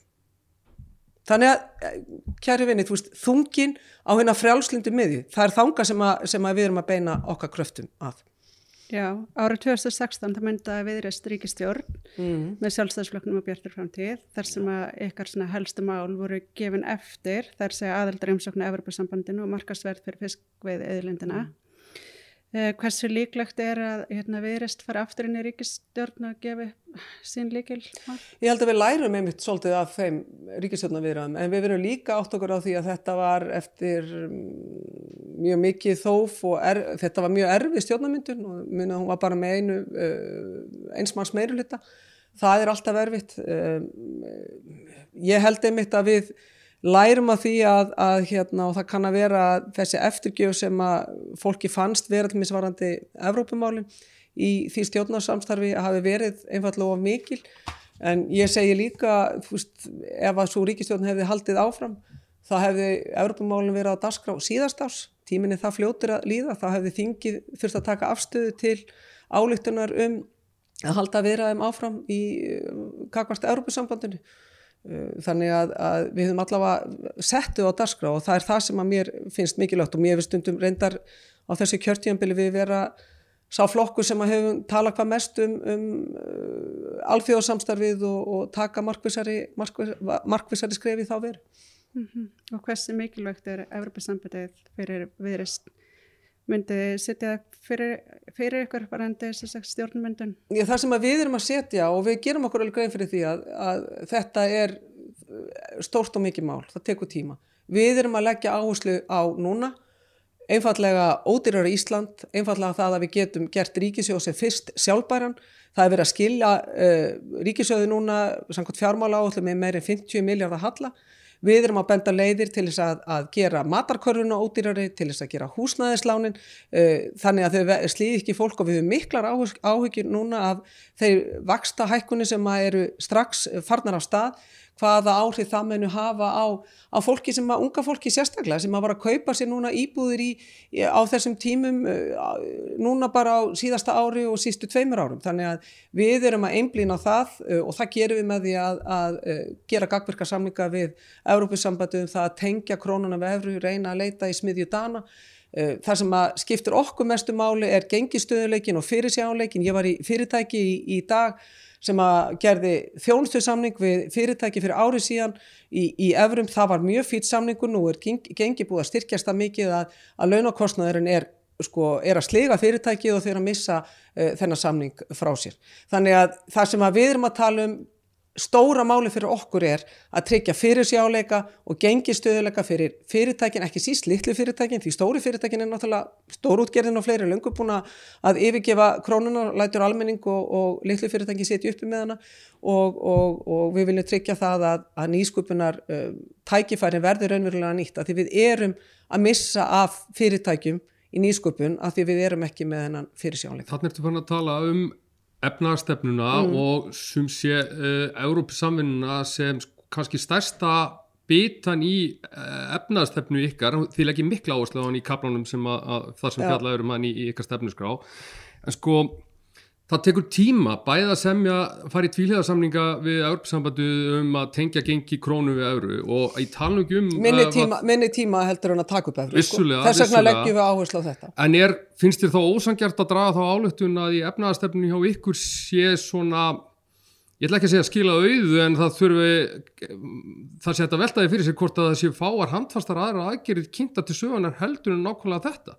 Þannig að, eh, kæri vinni, þú veist, þungin á hérna frjálslindu miði, það er þanga sem, að, sem að við erum að beina okkar kröftum að. Já, árið 2016 það myndaði viðreist ríkistjórn mm. með sjálfstæðsfloknum og bjartur framtíð þar sem að ykkar helstu mál voru gefin eftir þar segja aðeldra umsóknu Evropasambandinu og markasverð fyrir fiskveið eðlindina. Mm. Eh, hversu líklegt er að hérna, viðrest fara aftur inn í ríkistjórn að gefa sín líkil? Ég held að við lærum einmitt svolítið af þeim ríkistjórnaviðraðum en við verum líka átt okkur á því að þetta var eftir mm, mjög mikið þóf og er, þetta var mjög erfið stjórnamyndun og minna hún var bara með einu uh, einsmanns meirulita. Það er alltaf erfitt. Uh, ég held einmitt að við lærum að því að, að hérna, það kann að vera þessi eftirgjöf sem að fólki fannst vera til misvarandi Evrópumálin í því stjórnarsamstarfi hafi verið einfallega of mikil. En ég segi líka veist, ef að svo ríkistjórn hefði haldið áfram þá hefði Evrópumálin verið á dasgrá síðastás tíminni það fljótur að líða. Þá hefði þingið þurft að taka afstöðu til álíktunar um að halda vera þeim áfram í kakvart Evrópusambandinu þannig að, að við höfum allavega settu á darskrá og það er það sem að mér finnst mikilvægt og mér finnst stundum reyndar á þessi kjörtíanbili við vera sá flokku sem að hefum tala hvað mest um, um uh, alþjóðsamstarfið og, og taka markvisari, markvisari skrefi þá veru. Mm -hmm. Og hversu mikilvægt er Evropasambandið fyrir viðrist myndið setja fyrir, fyrir ykkur varandi stjórnmyndun? Já, það sem við erum að setja og við gerum okkur alveg grein fyrir því að, að þetta er stórt og mikið mál, það tekur tíma. Við erum að leggja áherslu á núna, einfallega ódýrar í Ísland, einfallega það að við getum gert ríkisjóð sem fyrst sjálfbæran, það er verið að skilja uh, ríkisjóðu núna, samkvæmt fjármála áherslu með meirinn 50 miljardar halla, Við erum að benda leiðir til þess að, að gera matarkörfuna ódýrari, til þess að gera húsnæðislánin, uh, þannig að þau slíði ekki fólk og við höfum miklar áhyggjur núna af þeir vaksta hækkunni sem eru strax farnar á stað hvaða áhrif það menu hafa á, á fólki sem að, unga fólki sérstaklega sem að bara kaupa sér núna íbúðir í, á þessum tímum uh, núna bara á síðasta ári og sístu tveimur árum. Þannig að við erum að einblýna það uh, og það gerum við með því að, að uh, gera gagverka samlinga við Európusambandum, það að tengja krónuna við efru, reyna að leita í smiðju dana. Það sem að skiptur okkur mestu máli er gengistöðuleikin og fyrirsjáleikin. Ég var í fyrirtæki í, í dag sem að gerði þjónustusamning við fyrirtæki fyrir árið síðan í, í Evrum, það var mjög fýtt samningu, nú er gengi búið að styrkjast það mikið að, að launakostnaðurinn er sko, er að sliga fyrirtæki og eru að missa uh, þennan samning frá sér. Þannig að það sem að við erum að tala um stóra máli fyrir okkur er að tryggja fyrirsjáleika og gengistöðuleika fyrir fyrirtækin, ekki síst litlu fyrirtækin, því stóri fyrirtækin er náttúrulega stórútgerðin og fleiri löngu búin að yfirgefa krónunar, lætur almenning og, og litlu fyrirtækin setja uppi með hana og, og, og við viljum tryggja það að, að nýskupunar uh, tækifærin verður raunverulega nýtt að því við erum að missa af fyrirtækjum í nýskupun að því við erum ekki með hennan fyrirsjáleika. Þannig ertu fann að tala um efnarstefnuna mm. og sem sé uh, Európa-samvinnuna sem kannski stærsta bitan í uh, efnarstefnu ykkar, því leggjum mikla áherslu á hann í kaplanum sem að, að það sem fjallaður um hann í, í ykkar stefnusgrá en sko það tekur tíma bæða að semja fara í tvíhliðarsamninga við Európsambandu um að tengja gengi krónu við Euróu og í talningum minni, uh, minni tíma heldur hann að taka upp Euróu sko. þess vegna leggjum við áherslu á þetta. En er, finnst þér þá ósangjart að draga þá álöktun að í efnaðarstefninu hjá ykkur sé svona ég ætla ekki að segja skila auðu en það þurfi það sé þetta veltaði fyrir sig hvort að það sé fáar handfastar aðra aðgerið kynnta til sögunar heldur en nákvæmlega þetta?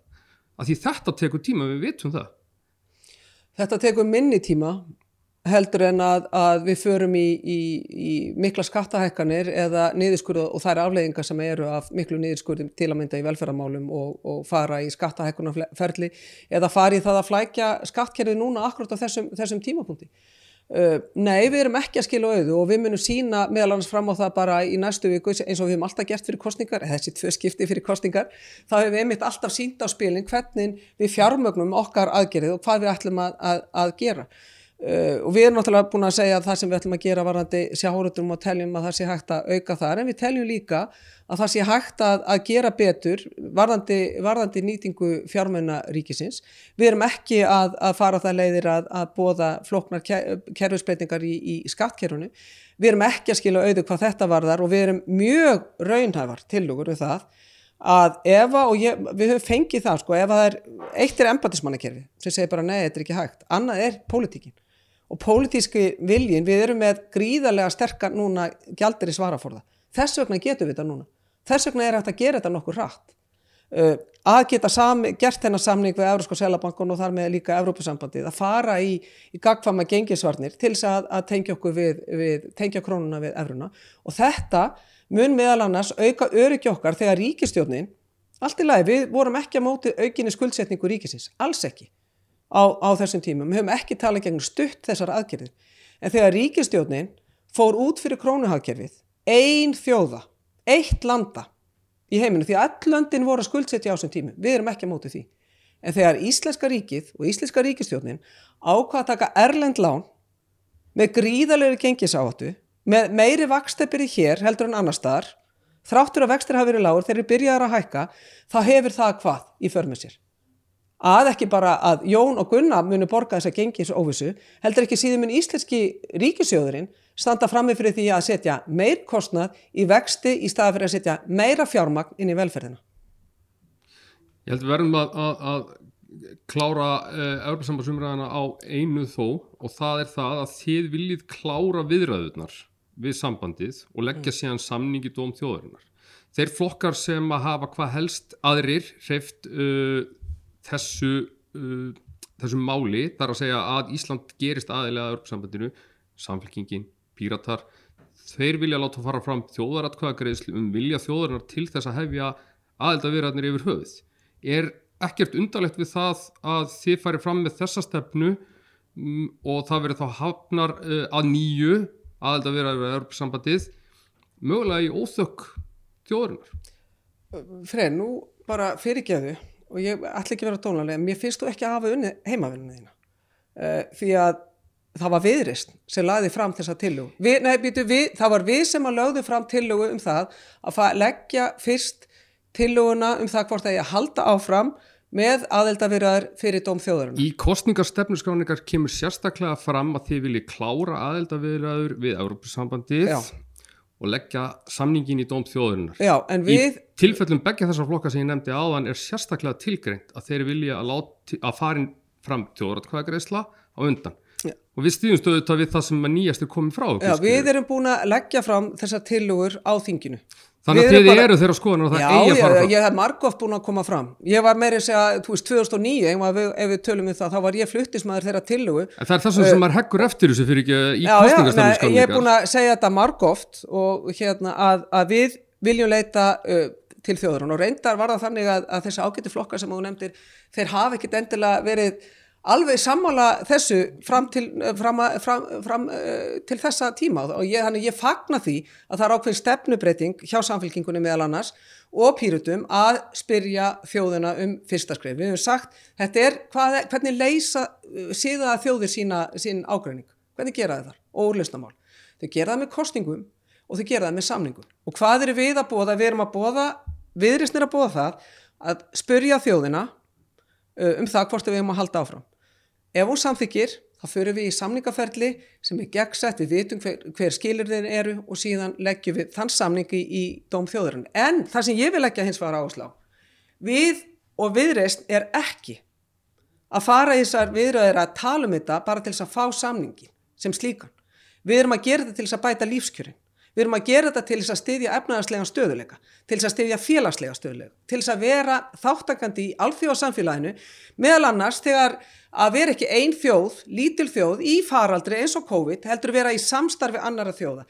Að því þetta tekur tíma við vitum það Þetta tekur minni tíma heldur en að, að við förum í, í, í mikla skattahækkanir eða niðurskurðu og það er afleiðingar sem eru af miklu niðurskurðum til að mynda í velferðarmálum og, og fara í skattahækkunarferli eða fara í það að flækja skattkerfið núna akkurat á þessum, þessum tímapunkti. Uh, nei, við erum ekki að skilja auðu og við munum sína meðal annars fram á það bara í næstu viku eins og við hefum alltaf gert fyrir kostningar, eða þessi tvö skipti fyrir kostningar, þá hefur við einmitt alltaf sínt á spilin hvernig við fjármögnum okkar aðgerið og hvað við ætlum að, að, að gera. Uh, og við erum náttúrulega búin að segja að það sem við ætlum að gera varandi sjáhóruðum og teljum að það sé hægt að auka þar en við teljum líka að það sé hægt að, að gera betur varðandi, varðandi nýtingu fjármenna ríkisins. Við erum ekki að, að fara það leiðir að, að bóða floknar kerfisbreytingar í, í skattkerfunu. Við erum ekki að skilja auðu hvað þetta varðar og við erum mjög raunhæfar tilugur við það að ef að, og ég, við höfum fengið það sko, ef að það er, eitt er empatismannakerfi sem segir bara nei, þetta er ekki hægt, annað er pólitíkin og pólitíski viljin, við erum með gríðarlega sterkar núna gjaldir í svaraforða. Þess vegna getum við þetta núna. Þess vegna er hægt að gera þetta nokkur rætt. Uh, að geta sami, gert þennan samning við Európska Selabankon og þar með líka Európusambandið að fara í, í gagfama gengisvarnir til þess að, að tengja okkur við, við tengja krónuna við Evruna og þetta mun meðal annars auka öryggi okkar þegar ríkistjórnin allt í lagi, við vorum ekki að móti aukinni skuldsetningu ríkisins, alls ekki á, á þessum tímum. Við höfum ekki talað gegn stutt þessar aðgerðir. En þegar ríkistjónin fór út fyrir krónuhagkerfið, ein þjóða, eitt landa í heiminu, því að all löndin voru að skuldsetja á þessum tímum, við erum ekki að móti því. En þegar Íslenska ríkið og Íslenska ríkistjónin ákvað að taka Erlend lán með gríðalegri gengisáhatu, með meiri vakstefnir í hér heldur en annar staðar, þráttur að vextir hafi verið lágur, þegar þeir byrjaði að hækka, þá hefur það hvað í förmið sér að ekki bara að Jón og Gunnar munu borga þess að gengi þessu óvissu, heldur ekki síðan mun íslenski ríkisjóðurinn standa frammi fyrir því að setja meir kostnað í vexti í staða fyrir að setja meira fjármagn inn í velferðina. Ég held að verðum að, að, að klára uh, Európa-sambarsumræðana á einu þó og það er það að þið viljið klára viðræðunar við sambandið og leggja mm. síðan samningi dóm þjóðarinnar. Þeir flokkar sem að hafa hvað helst aðrir hreift uh, þessu, uh, þessu máli þar að segja að Ísland gerist aðilega að örgsambandinu, samfélkingin, píratar, þeir vilja láta fara fram þjóðaratkvæðagreðslu um vilja þjóðarinnar til þess að hefja aðeldavirðarnir yfir höfuð. Er ekkert undarlegt við það að þið færi fram með þessa stefnu um, og það verið þá hafnar uh, að nýju aðeldavirðar yfir örgsambandið mögulega í óþökk þjóðarinnar? Freyr, nú bara fyrirgeðu og ég ætla ekki að vera tónlega mér finnst þú ekki að hafa unni heimavinnuna þína. Uh, því að það var viðrist sem laði fram þessa tillögu. Við, nei, býtu, við, það var við sem að lögðu fram tillögu um það að leggja fyrst tillöguna um það hvort að halda áfram með aðeldavirðar fyrir dóm þjóðurinn. Í kostningarstefnusgráningar kemur sérstaklega fram að þið vilji klára aðeldavirðar við Európusambandið og leggja samningin í dóm þjóðurinnar. Já, en við... Í tilfellum begja þessar flokka sem ég nefndi áðan er sérstaklega tilgreint að þeir vilja að, láti, að farin fram þjóðratkvæðagreisla á undan. Já. og við stýðumst auðvitað við það sem nýjast er komið frá Já, við erum búin að leggja fram þessar tilugur á þinginu Þannig að þið bara... eru þeirra skoðan og það já, eigi að fara fram. Já, ég hef margóft búin að koma fram. Ég var meira að segja, þú veist, 2009, ef við, ef við tölum um það, þá var ég fluttismæður þeirra tillugu. En það er það sem uh, maður heggur eftir þessu fyrir ekki í kostningastöfnum skalningar. Ég hef búin að segja þetta margóft og hérna að, að við viljum leita uh, til þjóður og reyndar var það þannig að, að þessi ágættu flokkar sem þú nefndir, þeir hafa ekkit endilega verið alveg sammála þessu fram til, fram, fram, fram, uh, til þessa tíma og ég, ég fagna því að það er ákveðin stefnubreiting hjá samfélkingunni meðal annars og pýrutum að spyrja þjóðuna um fyrsta skrif. Við hefum sagt, er hvað, hvernig leysa uh, síða þjóðir sína, sín ágræning, hvernig gera það þar og úrlöstamál. Þau gera það með kostningum og þau gera það með samningum. Og hvað eru við að bóða? Við erum að bóða, viðrisnir að bóða það að spyrja þjóðina um það hvort við hefum að halda áfram. Ef hún samþykir, þá förum við í samningaferli sem er gegnsett, við vitum hver, hver skilur þeir eru og síðan leggjum við þann samningi í, dóm þjóðurinn. En það sem ég vil leggja hins var áslá, við og viðreist er ekki að fara í þessar viðröðir að tala um þetta bara til þess að fá samningi sem slíkan. Við erum að gera þetta til þess að bæta lífskjörin. Við erum að gera þetta til þess að styðja efnaðarslega stöðuleika, til þess að styðja félagslega stöðuleika, til þess að vera þáttakandi í alþjóðasamfélaginu, meðal annars þegar að vera ekki ein þjóð, lítil þjóð í faraldri eins og COVID heldur vera í samstarfi annara þjóða.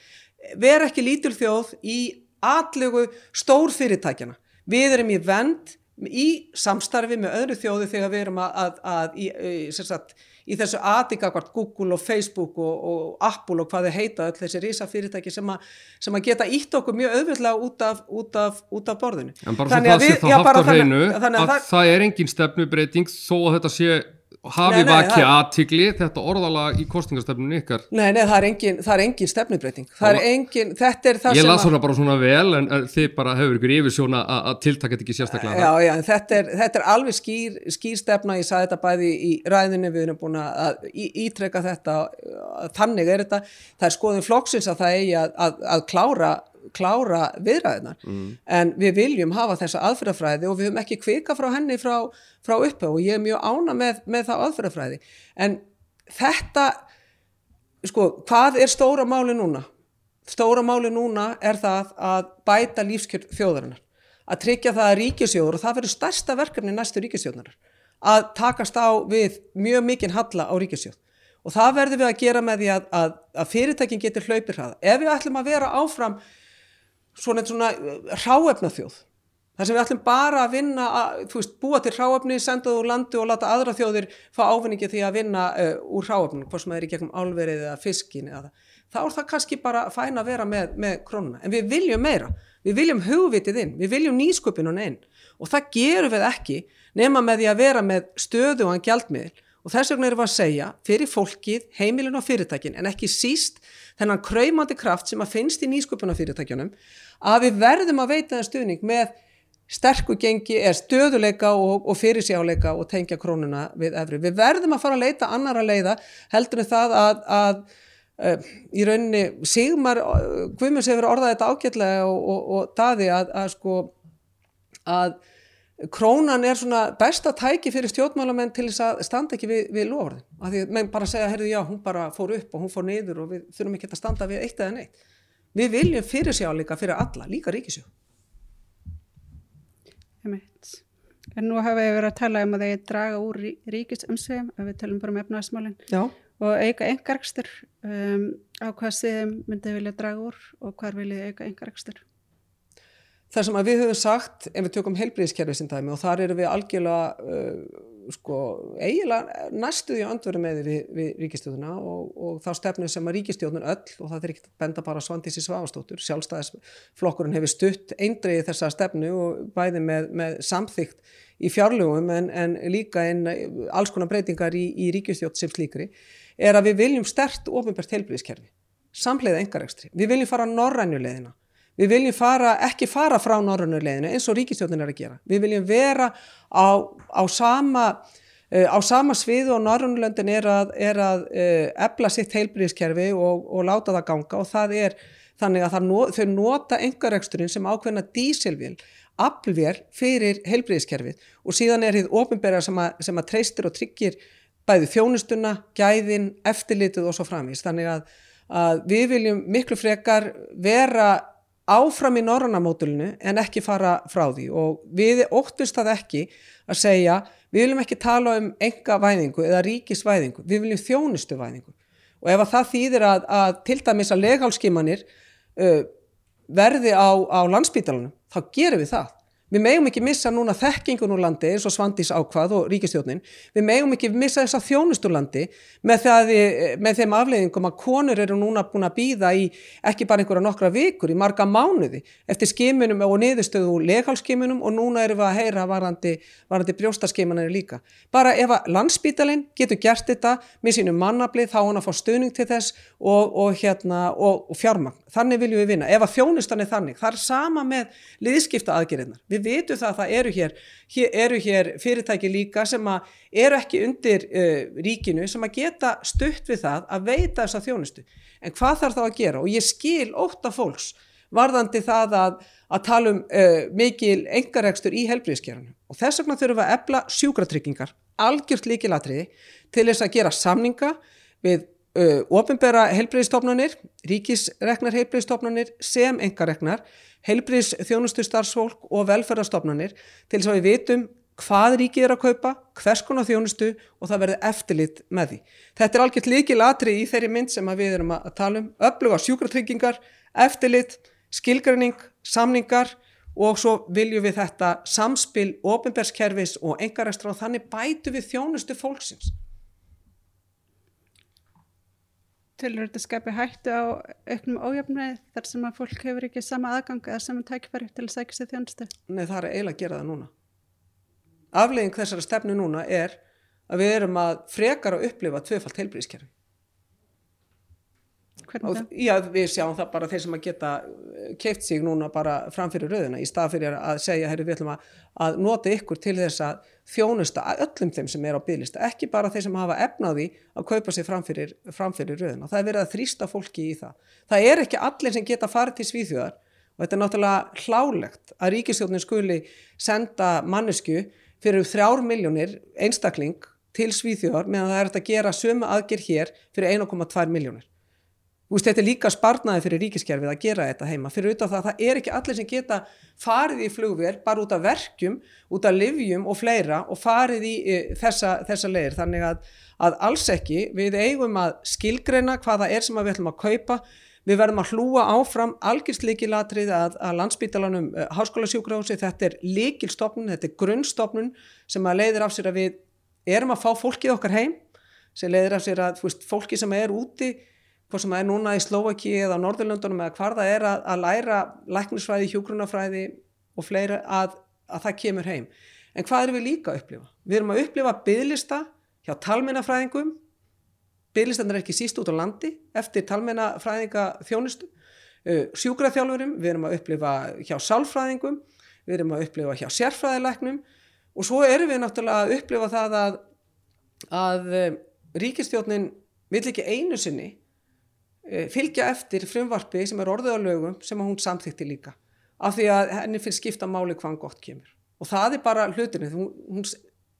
Vera ekki lítil þjóð í atlegu stór fyrirtækjana. Við erum í vend í samstarfi með öðru þjóðu þegar við erum að, að, að í, sagt, í þessu aðingakvart Google og Facebook og, og Apple og hvað þeir heita öll þessi risa fyrirtæki sem, a, sem að geta ítt okkur mjög auðvitað út af, út af, út af borðinu. En bara svo það sé þá haft á hreinu að, að það er engin stefnubreiting þó að þetta sé hafi vakið aðtigli þetta orðalag í kostingastöfnunum ykkar. Nei, nei, það er engin, það er engin stefnubreiting það er engin, þetta er það Ég las svona bara svona vel en þið bara hefur ykkur yfir svona að tiltakka þetta ekki sérstaklega Já, já, þetta er, þetta er alveg skýr, skýr stefna, ég sagði þetta bæði í ræðinu, við erum búin að ítreka þetta, þannig er þetta. Það er skoðin flokksins að það eigi að, að, að klára klára viðræðinar mm. en við viljum hafa þessa aðferðafræði og við höfum ekki kvika frá henni frá, frá upphau og ég er mjög ána með, með það aðferðafræði en þetta sko, hvað er stóra máli núna? Stóra máli núna er það að bæta lífskjörn þjóðarinnar að tryggja það að ríkisjóður og það verður stærsta verkefni næstu ríkisjóðnar að takast á við mjög mikinn halla á ríkisjóð og það verður við að gera með því að, að, að fyrirtækin getur hlaupir hraða. Ef við ætlum að vera áfram svona, svona uh, ráefna þjóð þar sem við ætlum bara að vinna að, þú veist, búa til ráefni, senda úr landi og láta aðra þjóðir fá ávinningi því að vinna uh, úr ráefnum, hvort sem það er í gegnum álverið eða fiskin eða það, þá er það kannski bara fæn að vera með, með krónuna, en við viljum meira, við viljum hugvitið inn, við viljum nýsköpunum inn. Og það gerum við ekki nema með því að vera með stöðu og gjaldmiðl og þess vegna erum við að segja fyrir fólkið, heimilin og fyrirtækin en ekki síst þennan kræmandi kraft sem að finnst í nýsköpunafyrirtækjunum að við verðum að veita það stuðning með sterku gengi, er stöðuleika og, og fyrirsjáleika og tengja krónuna við efri. Við verðum að fara að leita annara leiða heldur en það að, að uh, í rauninni Sigmar, Guðmunds hefur orðað þetta ágætlega og, og, og daði að, að sko að krónan er svona besta tæki fyrir stjórnmálamenn til þess að standa ekki við, við lofurðin. Að því að menn bara segja, herðu já, hún bara fór upp og hún fór niður og við þurfum ekki að standa við eitt eða neitt. Við viljum fyrir sjá líka fyrir alla, líka ríkisjó. En nú hafa við verið að tala um að þeir draga úr ríkisumsveim, að við talum bara um efnaðasmálinn og auka engarkstur. Um, á hvað siðum myndið vilja draga úr og hvað viljið auka engarkstur? Það sem við höfum sagt, ef við tökum heilbríðiskerfið sem dæmi og þar eru við algjörlega uh, sko, eiginlega næstuði andveru með við, við ríkistjóðuna og, og þá stefnum sem að ríkistjóðun öll og það er ekki benda bara Svandísi Svavastóttur, sjálfstæðisflokkurinn hefur stutt eindriði þessa stefnu og bæði með, með samþygt í fjárlögum en, en líka en alls konar breytingar í, í ríkistjóð sem slíkri, er að við viljum stert ofinbært heilbríðiskerfi, samleiða engarekstri, við viljum fara norrænjulegina Við viljum fara, ekki fara frá norðunuleginu eins og ríkistjóðin er að gera. Við viljum vera á, á, sama, uh, á sama sviðu og norðunulöndin er að, er að ebla sitt heilbríðiskerfi og, og láta það ganga og það er þannig að no, þau nota engareksturinn sem ákveðna dísilvél, aflvél fyrir heilbríðiskerfið og síðan er þið ofinberðar sem, sem að treystir og tryggir bæði þjónustuna, gæðin, eftirlitið og svo framvís. Þannig að, að við viljum miklu frekar vera áfram í norrannamódulinu en ekki fara frá því. Og við óttust það ekki að segja við viljum ekki tala um enga væðingu eða ríkisvæðingu, við viljum þjónustu væðingu og ef að það þýðir að, að til dæmis að leghálskimanir uh, verði á, á landsbítalunum þá gerum við það Við megum ekki missa núna þekkingun úr landi eins og Svandís ákvað og ríkistjónin. Við megum ekki missa þessa þjónust úr landi með, með þeim afleiðingum að konur eru núna búin að býða í ekki bara einhverja nokkra vikur, í marga mánuði eftir skimunum og niðurstöðu úr leghálskimunum og núna eru við að heyra varandi, varandi brjóstaskimanir líka. Bara ef að landsbítalinn getur gert þetta með sínum mannablið þá hann að fá stöðning til þess og, og, hérna, og, og fjármagn. Þannig viljum við vinna. Ef að þjónustan er þannig, það er sama með liðskipta aðgerðinar. Við við vitum það að það eru hér, hér, eru hér fyrirtæki líka sem eru ekki undir uh, ríkinu sem að geta stutt við það að veita þessa þjónustu. En hvað þarf þá að gera? Og ég skil ótta fólks varðandi það að, að tala um uh, mikil engaregstur í helbriðskerðinu. Og þess vegna þurfum við að ebla sjúkratryggingar, algjört líkilatriði til þess að gera samninga við Uh, ofinbera heilbreyðistofnunir, ríkisregnar heilbreyðistofnunir sem engaregnar, heilbreyðs þjónustu starfsfólk og velferðarstofnunir til þess að við vitum hvað ríkið er að kaupa, hvers konar þjónustu og það verði eftirlit með því. Þetta er algjört líkil atri í þeirri mynd sem við erum að tala um, öfluga sjúkratryggingar, eftirlit, skilgræning, samningar og svo viljum við þetta samspil ofinberskerfis og engaregstra og þannig bætu við þjónustu fólksins. Tilur þetta skapi hættu á auknum ójöfnið þar sem að fólk hefur ekki sama aðgang eða saman tækifæri til að sækja sér þjónustu? Nei, það er eiginlega að gera það núna. Aflegging þessara stefnu núna er að við erum að frekar að upplifa tvöfalt heilbríðiskerfi. Hvernig? Já, við sjáum það bara þeir sem að geta eh, keift sig núna bara framfyrir rauðina í stað fyrir að segja, herru, við ætlum að, að nota ykkur til þess að þjónusta öllum þeim sem er á bygglista, ekki bara þeir sem hafa efnaði að kaupa sig framfyrir, framfyrir rauðina. Það er verið að þrýsta fólki í það. Það er ekki allir sem geta farið til svíþjóðar og þetta er náttúrulega hlálegt að ríkistjónin skuli senda mannesku fyrir þrjár miljónir einstakling til svíþjóðar meðan það er að gera sömu aðgerð hér fyrir 1,2 miljónir. Veist, þetta er líka sparnaði fyrir ríkiskerfið að gera þetta heima. Fyrir auðvitað það að það er ekki allir sem geta farið í flugverð bara út af verkjum, út af livjum og fleira og farið í e, þessa, þessa leir. Þannig að, að alls ekki. Við eigum að skilgreina hvaða er sem við ætlum að kaupa. Við verðum að hlúa áfram algjörnsleikilatrið að, að landsbítalanum e, háskóla sjúkrahósi, þetta er líkilstofnun þetta er grunnstofnun sem að leiðir af sér að við erum að fá fólkið okkar heim sem leiðir af sér að veist, fólki sem er úti hvað sem er núna í Slovaki eða Norðurlöndunum eða hvar það er að, að læra læknisfræði, hjógrunafræði og fleira að, að það kemur heim. En hvað erum við líka að upplifa? Við erum að upplifa bygglista hjá talmennafræðingum, bygglistan er ekki síst út á landi eftir talmennafræðinga þjónustu, uh, sjúkraþjálfurum, við erum að upplifa hjá sálfræðingum, við erum að upplifa hjá sérfræðilegnum og svo erum við náttúrulega að upplifa það að, að uh, ríkistjórnin vil ekki einu sinni fylgja eftir frumvarpi sem er orðið á lögum sem hún samþykti líka af því að henni finnst skipta máli hvaðan gott kemur. Og það er bara hlutinu hún, hún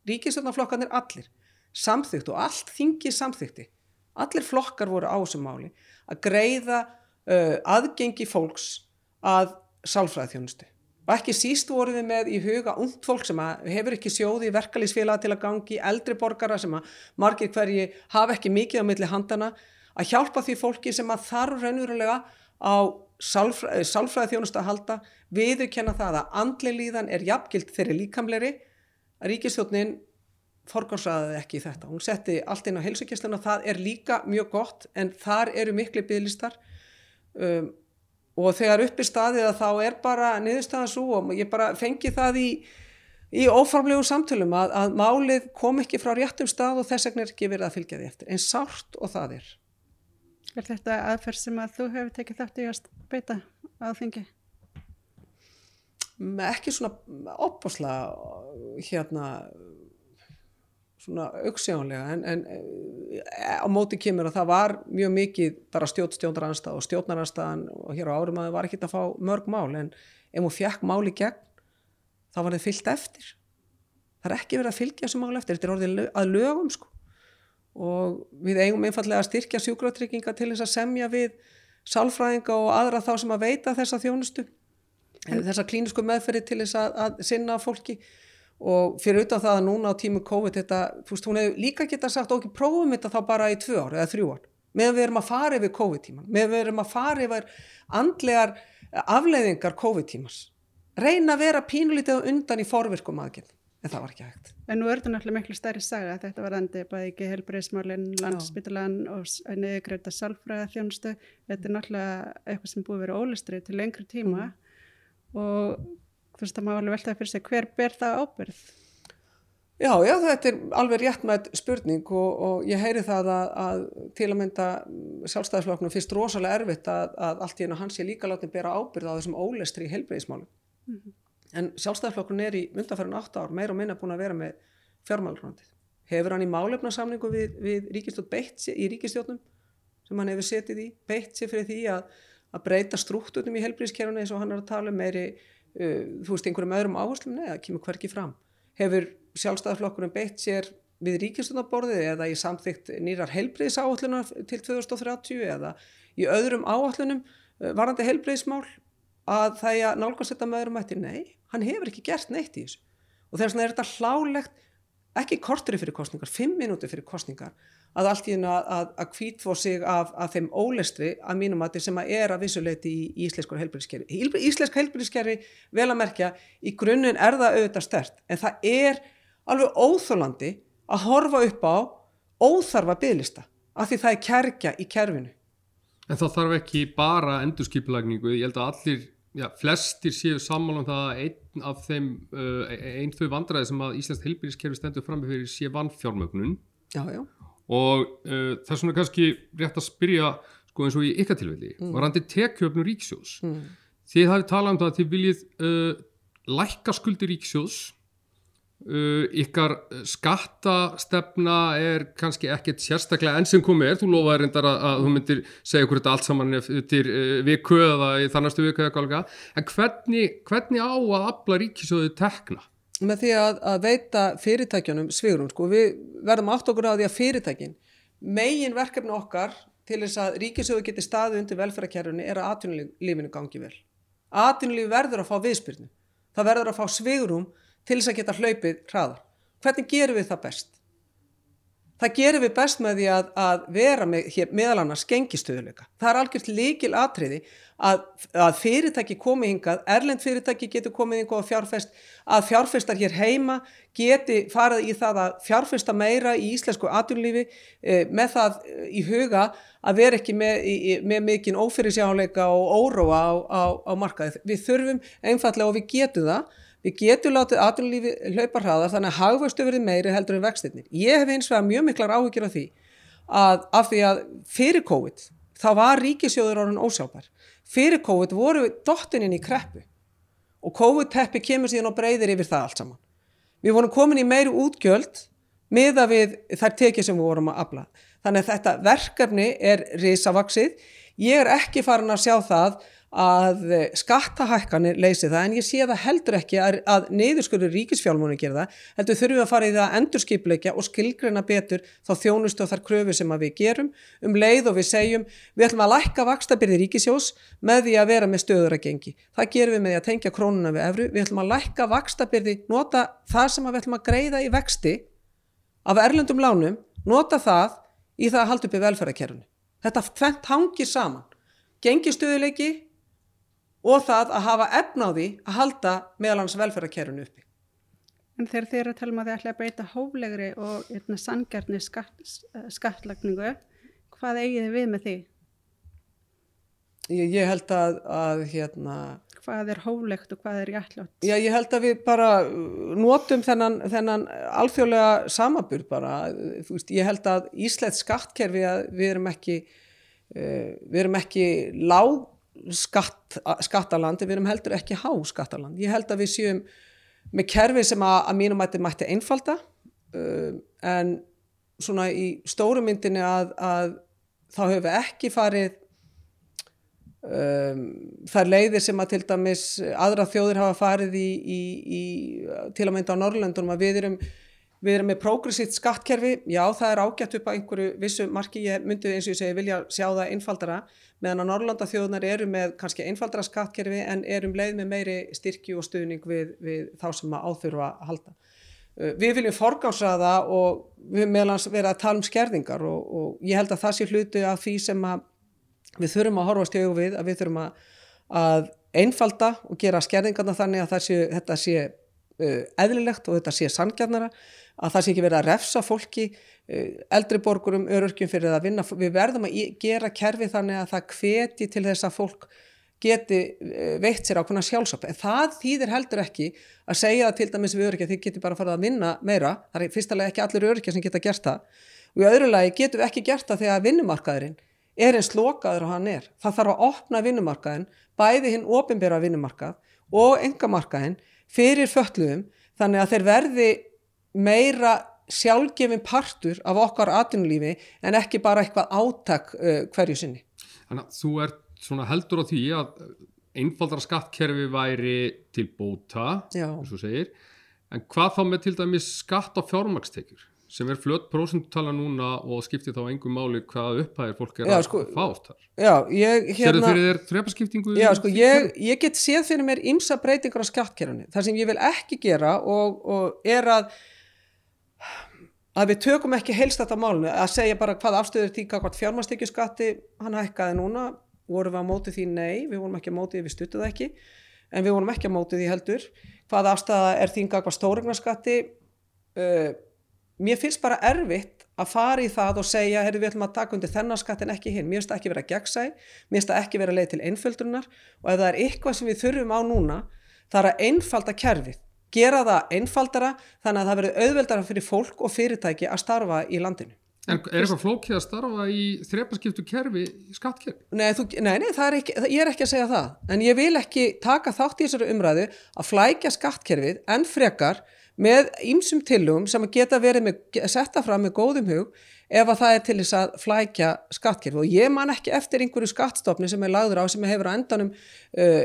ríkistöndaflokkarnir allir samþykt og allt þingið samþykti allir flokkar voru á þessum máli að greiða uh, aðgengi fólks að sálfræðþjónustu og ekki síst voru við með í huga ungt fólk sem hefur ekki sjóði verkalýsfélag til að gangi eldri borgara sem að margir hverji hafa ekki mikið á milli handana að hjálpa því fólki sem að þarf raunverulega á sálfræði, sálfræði þjónust að halda viðurkenna það að andli líðan er jafngild þeirri líkamleiri ríkistjónin forgámsraðið ekki í þetta. Hún setti allt inn á helsugjösluna, það er líka mjög gott en þar eru miklu bygglistar um, og þegar upp í staðið að þá er bara niðurstaðan svo og ég bara fengi það í, í óformlegu samtölum að, að málið kom ekki frá réttum stað og þess vegna er ekki verið að fylgja því eftir. En sárt og það er. Er þetta aðferð sem að þú hefur tekið þátt í að beita á þingi? Ekki svona opbosla hérna svona auksjónlega en, en eh, á móti kemur að það var mjög mikið bara stjórnstjóndaranstað og stjórnaranstaðan og hér á árum að það var ekki að fá mörg mál en ef hún fjekk mál í gegn þá var það fyllt eftir það er ekki verið að fylgja þessu mál eftir þetta er orðið að lögum sko og við eigum einfallega að styrkja sjúkratrygginga til þess að semja við sálfræðinga og aðra þá sem að veita þessa þjónustu þessa klínisku meðferði til þess að, að sinna fólki. Og fyrir utan það að núna á tímu COVID þetta, þú veist, hún hefur líka geta sagt okkur prófum þetta þá bara í tvö ár eða þrjú ár. Með við erum að fara yfir COVID-tíman með við erum að fara yfir andlegar afleiðingar COVID-tímans. Reyna að vera pínulítið undan í forvirkum aðgjörn en það var ekki hægt. En nú er þetta náttúrulega miklu stærri saga þetta var andi bæði ekki helbreyðismálinn, landsbytalan og neðugreita salfræða þjónustu. Þetta er náttúrulega eitthvað sem búið að vera ólistrið til lengri tíma mm. og þú veist það má alveg veltaði fyrir sig hver ber það ábyrð? Já, já, þetta er alveg rétt með spurning og, og ég heyri það að, að til að mynda sjálfstæðisflokknum fyrst rosalega erfitt að, að allt í hennu hans sé líka látið bera ábyrð á þessum ólistri í helbreyðismálum. Mm -hmm. En sjálfstæðisflokkun er í myndafærin 8 ár meir og minna búin að vera með fjármálurhandið. Hefur hann í málefnarsamningu við, við ríkistjótt beitt sér í ríkistjótnum sem hann hefur setið í, beitt sér fyrir því að, að breyta strukturnum í helbreyðiskerfuna eins og hann er að tala um meiri Uh, þú veist, einhverjum öðrum áherslum, neða, kemur hverki fram. Hefur sjálfstæðarflokkurinn beitt sér við ríkistunarborðið eða í samþygt nýrar helbreyðs áallunar til 2030 eða í öðrum áallunum uh, varandi helbreyðsmál að það er að nálgast þetta með öðrum ætti? Nei, hann hefur ekki gert neitt í þessu. Og þess vegna er þetta hlálegt, ekki kortri fyrir kostningar, fimm minúti fyrir kostningar, að allt í hennu að, að kvítfó sig af, af þeim ólestri að mínum að þeir sem að er að vissuleiti í, íslenskur heilbyrðiskerfi. Íslensk heilbyrðiskerfi vel að merkja, í grunninn er það auðvitað stert, en það er alveg óþólandi að horfa upp á óþarfa bygglista, af því það er kærkja í kerfinu. En það þarf ekki bara endurskipulagningu, ég held að allir, já, flestir séu sammála um það að einn af þeim, uh, einn þau vandræði sem að Íslensk heilbyrðiskerfi stendur fram með fyrir sé vannfjármögnun. Já, já og uh, það er svona kannski rétt að spyrja sko eins og í ykkar tilvelli mm. var hann til tekjöfnu ríksjós mm. þið hafið talað um það að þið viljið uh, lækka skuldi ríksjós uh, ykkar skattastefna er kannski ekkert sérstaklega enn sem komið er, þú lofaði reyndar að, að þú myndir segja okkur þetta allt saman til viku eða í þannastu viku eða kolga en hvernig, hvernig á að afla ríksjóðu tekna? með því að, að veita fyrirtækjanum svigurum sko. við verðum átt okkur á því að fyrirtækin megin verkefni okkar til þess að ríkisögu geti staði undir velferðarkerfni er að atvinnulífinu gangi vel atvinnulífi verður að fá viðspyrnu það verður að fá svigurum til þess að geta hlaupið hraðar hvernig gerum við það best? Það gerum við best með því að, að vera með, hér, meðal annars gengistöðuleika. Það er algjört líkil atriði að, að fyrirtæki komi hingað, erlend fyrirtæki getur komið hingað og fjárfest, að fjárfestar hér heima geti farið í það að fjárfesta meira í íslensku atvinnlífi eh, með það í huga að vera ekki með, í, með mikinn ófyrirsjáleika og óróa á, á, á markaði. Við þurfum einfallega og við getum það Við getum látið atvinnulífi hlaupa hraðar þannig að hagvöxtu verið meiri heldur en vextinnir. Ég hef eins að mjög miklar áhyggjur af því að af því að fyrir COVID þá var ríkisjóður orðin ósjápar. Fyrir COVID voru dottininn í kreppu og COVID-teppi kemur síðan og breyðir yfir það allt saman. Við vorum komin í meiri útgjöld miða við þær tekið sem við vorum að afla. Þannig að þetta verkefni er risavaksið. Ég er ekki farin að sjá það að skattahækkanir leysi það en ég sé það heldur ekki að, að neyðurskurður ríkisfjálmónu gera það heldur þurfum við að fara í það að endurskipleikja og skilgrena betur þá þjónustu og þar kröfu sem við gerum. Um leið og við segjum við ætlum að lækka vakstabyrði ríkisjós með því að vera með stöður að gengi. Það gerum við með því að tengja krónuna við efru við ætlum að lækka vakstabyrði nota það sem við ætlum að greiða í vexti af erlendum lánum nota það í það að halda upp í velferðarkerfunu þetta hangir saman. Gengistöðuleiki og það að hafa efna á því að halda meðalans velferðarkerfunu uppi. En þegar þið eru að tala um að þið ætla að beita hóflegri og hérna, sangjarni skatt, skattlagningu, hvað eigið þið við með því? Ég, ég held að, að hérna... Hvað er hóflegt og hvað er jætlátt? Já, ég held að við bara notum þennan, þennan alþjóðlega samabur bara. Þú veist, ég held að Ísleitt skattkerfi að við erum ekki, uh, við erum ekki lág skatt, skattalandi, við erum heldur ekki há skattaland. Ég held að við séum með kerfi sem að, að mínum mætti mætti einfalda uh, en svona í stóru myndinni að, að þá hefur við ekki farið um, þar leiðir sem að til dæmis aðra þjóður hafa farið í, í, í til að mynda á Norrlöndunum að við erum við erum með progressíft skattkerfi, já það er ágætt upp á einhverju vissu marki, ég myndi eins og ég segi vilja sjá það einfaldara. Meðan að Norrlanda þjóðunar eru með kannski einfaldara skattkerfi en erum leið með meiri styrki og stuðning við, við þá sem að áþurfa að halda. Uh, við viljum forgásaða og við meðlans vera að tala um skerðingar og, og ég held að það sé hluti af því sem við þurfum að horfast í augum við, að við þurfum að, að einfalda og gera skerðingarna þannig að sé, þetta sé uh, eðlilegt og þetta sé sangjarnara, að það sé ekki verið að refsa fólki Eh, eldri borgurum, örurkjum fyrir að vinna. Við verðum að gera kerfi þannig að það hveti til þess að fólk geti eh, veitt sér ákveðna sjálfsöp en það þýðir heldur ekki að segja til dæmis við öryrkja, þið getur bara farið að vinna meira, það er fyrstulega ekki allir öryrkja sem geta gert það. Og í öðru lagi getum við ekki gert það þegar vinnumarkaðurinn er eins lokaður og hann er? Það þarf að opna vinnumarkaðin bæði hinn ofinbera vinnumarkað og engamarkaðin fyrir fötluðum þannig að þeir verði meira sjálfgefin partur af okkar atvinnulífi en ekki bara eitthvað átak uh, hverju sinni. Þannig að þú ert svona heldur á því að einfaldra skattkerfi væri til bóta, eins og segir, en hvað þá með til dæmis skatt á fjármakstekjur? sem er flött prósentutala núna og skiptir þá engum máli hvað upphæðir fólk er já, sko, að fást þar. Hérna... Serðu fyrir þér þrepaskiptingu? Já, sko, ég, ég get séð fyrir mér ymsa breytingar á skattkerfni. Það sem ég vil ekki gera og, og er að að við tökum ekki heilst þetta málnu að segja bara hvað afstöður tíka hvort fjármastíkjuskatti hann hækkaði núna. Vorum við að móti því? Nei, við vorum ekki að móti því við stuttuð ekki. En við vorum ekki að móti því heldur. Hvað afstöða er þínga hvað stóregnarskatti uh, mér finnst bara erfitt að fara í það og segja, herru við ætlum að taka undir þennan skattin ekki hinn, mér finnst það ekki vera gegnsæ. Mér finnst það ekki vera leið til einföldunar. Og ef það er eitthvað sem við þurfum á núna það er að einfalda kerfið gera það einfaldara þannig að það verður auðveldara fyrir fólk og fyrirtæki að starfa í landinu. En er eitthvað flókið að starfa í þrepaskiptu kerfi, skattkerfi? Nei, þú, nei, nei er ekki, ég er ekki að segja það, en ég vil ekki taka þátt í þessari umræðu að flækja skattkerfið en frekar með ýmsum tillugum sem geta verið með, setta fram með góðum hug ef að það er til þess að flækja skattkerfi og ég man ekki eftir einhverju skattstofni sem er lagður á sem hefur á endanum uh,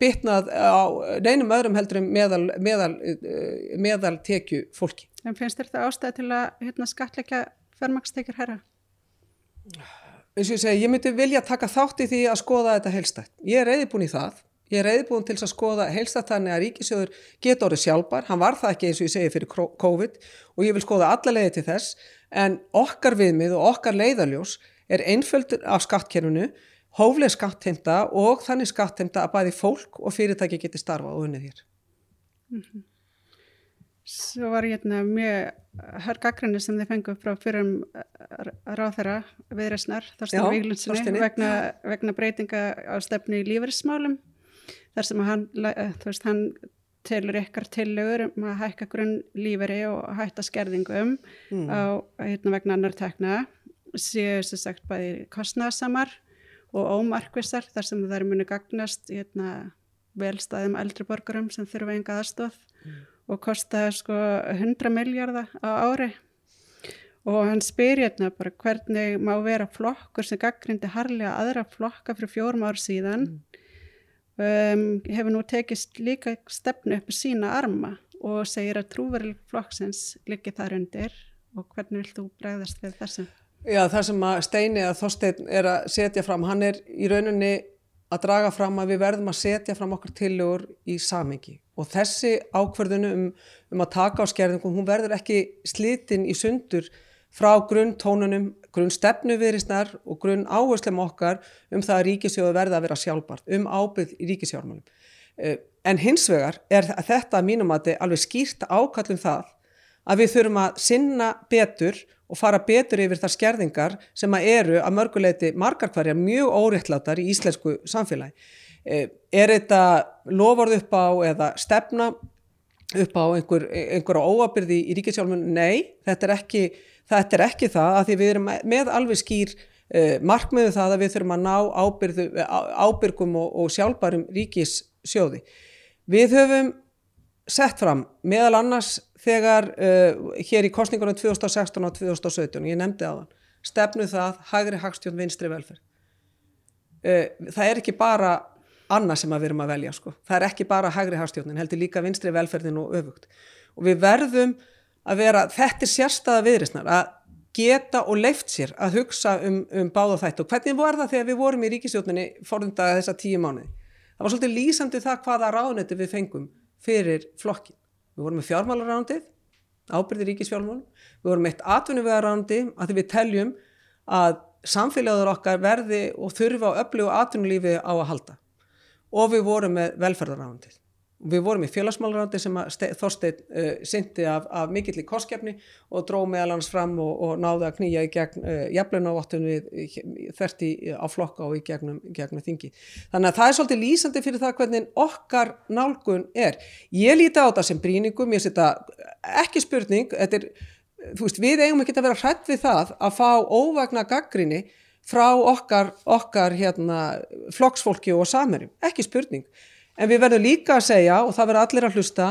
bitnað á neinum öðrum heldur um meðal, meðal, uh, meðal tekju fólki. En finnst það ástæði til að hérna, skatleika fermakstekjur herra? Eins og ég segi, ég myndi vilja taka þátt í því að skoða þetta helstætt. Ég er reyðibúin í það Ég er reyðbúin til að skoða helst þannig að ríkisjóður geta orðið sjálfbar, hann var það ekki eins og ég segi fyrir COVID og ég vil skoða alla leiði til þess en okkar viðmið og okkar leiðaljós er einföldur af skattkerfunu, hófleg skattheimta og þannig skattheimta að bæði fólk og fyrirtæki geti starfa og unnið hér. Mm -hmm. Svo var ég hérna mjög hörgagrinni sem þið fengu frá fyrirum ráþæra viðræsnar, Þorstin Víglundssoni, vegna, vegna breytinga á stefnu í lífeyrismálum þar sem hann, eh, veist, hann telur ykkar tillögur um að hækka grunn líferi og hætta skerðingum mm. á hérna vegna annar tekna séu sem sagt bæði kostnæðsamar og ómarkvissar þar sem er muni gagnast hérna, velstæðum eldriborgarum sem þurfa enga aðstof mm. og kosta sko 100 miljardar á ári og hann spyr hérna bara hvernig má vera flokkur sem gaggrindi harlega aðra flokka fyrir fjórum ár síðan mm um, hefur nú tekist líka stefnu upp sína arma og segir að trúveril flokksins liggi þar undir og hvernig vil þú bregðast við þessu? Já, það sem að Steini að Þorstein er að setja fram, hann er í rauninni að draga fram að við verðum að setja fram okkar tilugur í samingi og þessi ákverðinu um, um að taka á skerðingum, hún verður ekki slitin í sundur frá grunntónunum, grunnstefnu viðrisnar og grunn áherslum okkar um það að ríkisjóðu verða að vera sjálfbart, um ábyrð í ríkisjármálum. Eh, en hins vegar er þetta að mínum að þetta alveg skýrt ákallum það að við þurfum að sinna betur og fara betur yfir þar skerðingar sem að eru að mörguleiti margar hverja mjög óréttlátar í íslensku samfélagi. Eh, er þetta lofórð upp á eða stefna upp á einhver, einhverja óabyrði í ríkisjálfun? Nei, þetta er ekki Þetta er ekki það að því við erum með alveg skýr uh, markmiðu það að við þurfum að ná ábyrðu, ábyrgum og, og sjálfbærum ríkissjóði. Við höfum sett fram meðal annars þegar uh, hér í kostningunum 2016 og 2017, ég nefndi þann, stefnu það hægri hagstjón vinstri velferð. Uh, það er ekki bara annað sem við erum að velja sko. Það er ekki bara hægri hagstjónin, heldur líka vinstri velferðin og öfugt. Og við verðum að vera, þetta er sérstaða viðrisnar að geta og leift sér að hugsa um, um báða þætt og hvernig var það þegar við vorum í ríkisjóninni forðundaga þessa tíu mánuði? Það var svolítið lýsandi það hvaða ráðnötu við fengum fyrir flokkin við vorum með fjármálarándið ábyrði ríkisfjármálum, við vorum eitt atvinnuvegarándi að við teljum að samfélagur okkar verði og þurfa öllu og atvinnulífi á að halda og við vorum með velferðarándið Við vorum í félagsmálarándi sem Þorstein uh, syndi af, af mikill í koskefni og dró meðal hans fram og, og náði að knýja í gegn uh, jafnleina þerti á flokka og í gegnum, gegnum þingi. Þannig að það er svolítið lýsandi fyrir það hvernig okkar nálgun er. Ég líti á þetta sem bríningum, ég setja ekki spurning, er, veist, við eigum ekki að vera hrætt við það að fá óvagna gaggrinni frá okkar, okkar hérna, flokksfólki og samerjum, ekki spurning. En við verðum líka að segja og það verður allir að hlusta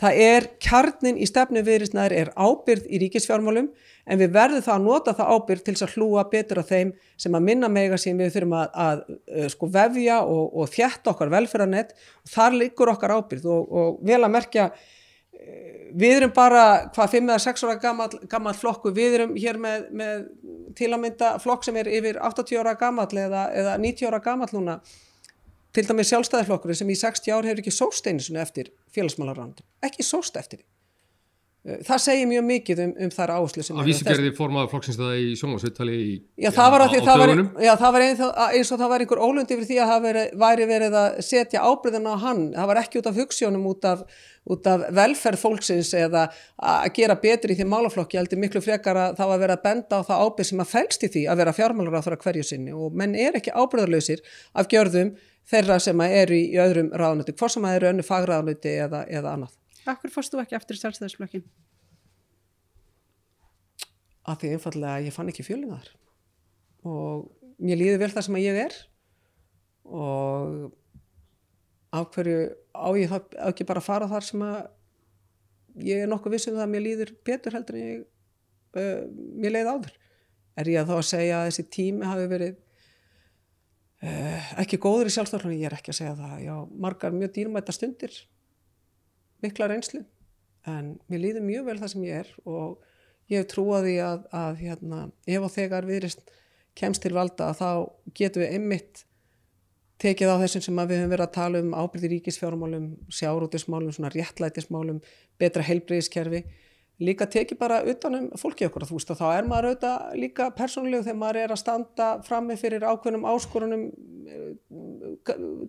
það er kjarnin í stefnu viðrisnaður er ábyrð í ríkisfjármálum en við verðum það að nota það ábyrð til þess að hlúa betur af þeim sem að minna mega sín. Við þurfum að, að, að sko vefja og, og þjætta okkar velferðanett þar liggur okkar ábyrð og, og vel að merkja við erum bara hvað 5 eða 6 ára gammal, gammal flokku við erum hér með, með til að mynda flokk sem er yfir 80 ára gammal eða, eða 90 ára gammal núna. Til dæmis sjálfstæðiflokkurinn sem í 60 ár hefur ekki sóst einu eftir félagsmálarrand ekki sóst eftir því það segir mjög mikið um, um þar áherslu að vísugerði formaður flokksinstöða í sjónvarsvittali já það var, ja, það var, já, það var ein, eins og það var einhver ólund yfir því að það veri, væri verið að setja ábyrðin á hann. Það var ekki út af hugssjónum út af, út af velferð fólksins eða að gera betur í því málaflokki heldur miklu frekar að það var verið að benda á það ábyrð sem að fælst í því að vera fjármálur á þaðra hverju sinni. Og menn er ekki ábyrðarlausir af gjörðum þeirra sem eru í öðrum ráðnötu, hvort sem að eru önnu fagráðnötu eða, eða annað. Akkur fórst þú ekki eftir sjálfstæðisflokkin? Af því einfallega ég fann ekki fjölingar og mér líði vel það sem ég er. Og af hverju á ég þá ekki bara að fara þar sem að ég er nokkuð vissum það að mér líður betur heldur en ég, uh, mér leiði áður. Er ég að þá að segja að þessi tími hafi verið Uh, ekki góður í sjálfstoflunni, ég er ekki að segja það. Já, margar mjög dýrmæta stundir mikla reynslu. En mér líður mjög vel það sem ég er og ég hef trúaði að, að hérna, ef og þegar viðrist kemst til valda að þá getum við einmitt tekið á þessum sem við höfum verið að tala um ábyrði ríkisfjármálum, sjárútismálum svona réttlætismálum, betra heilbreyðiskerfi líka tekið bara utanum fólki okkur að þú veist og þá er maður auðvitað líka persónulegu þegar maður er að standa frammi fyrir ákveðnum áskorunum eh,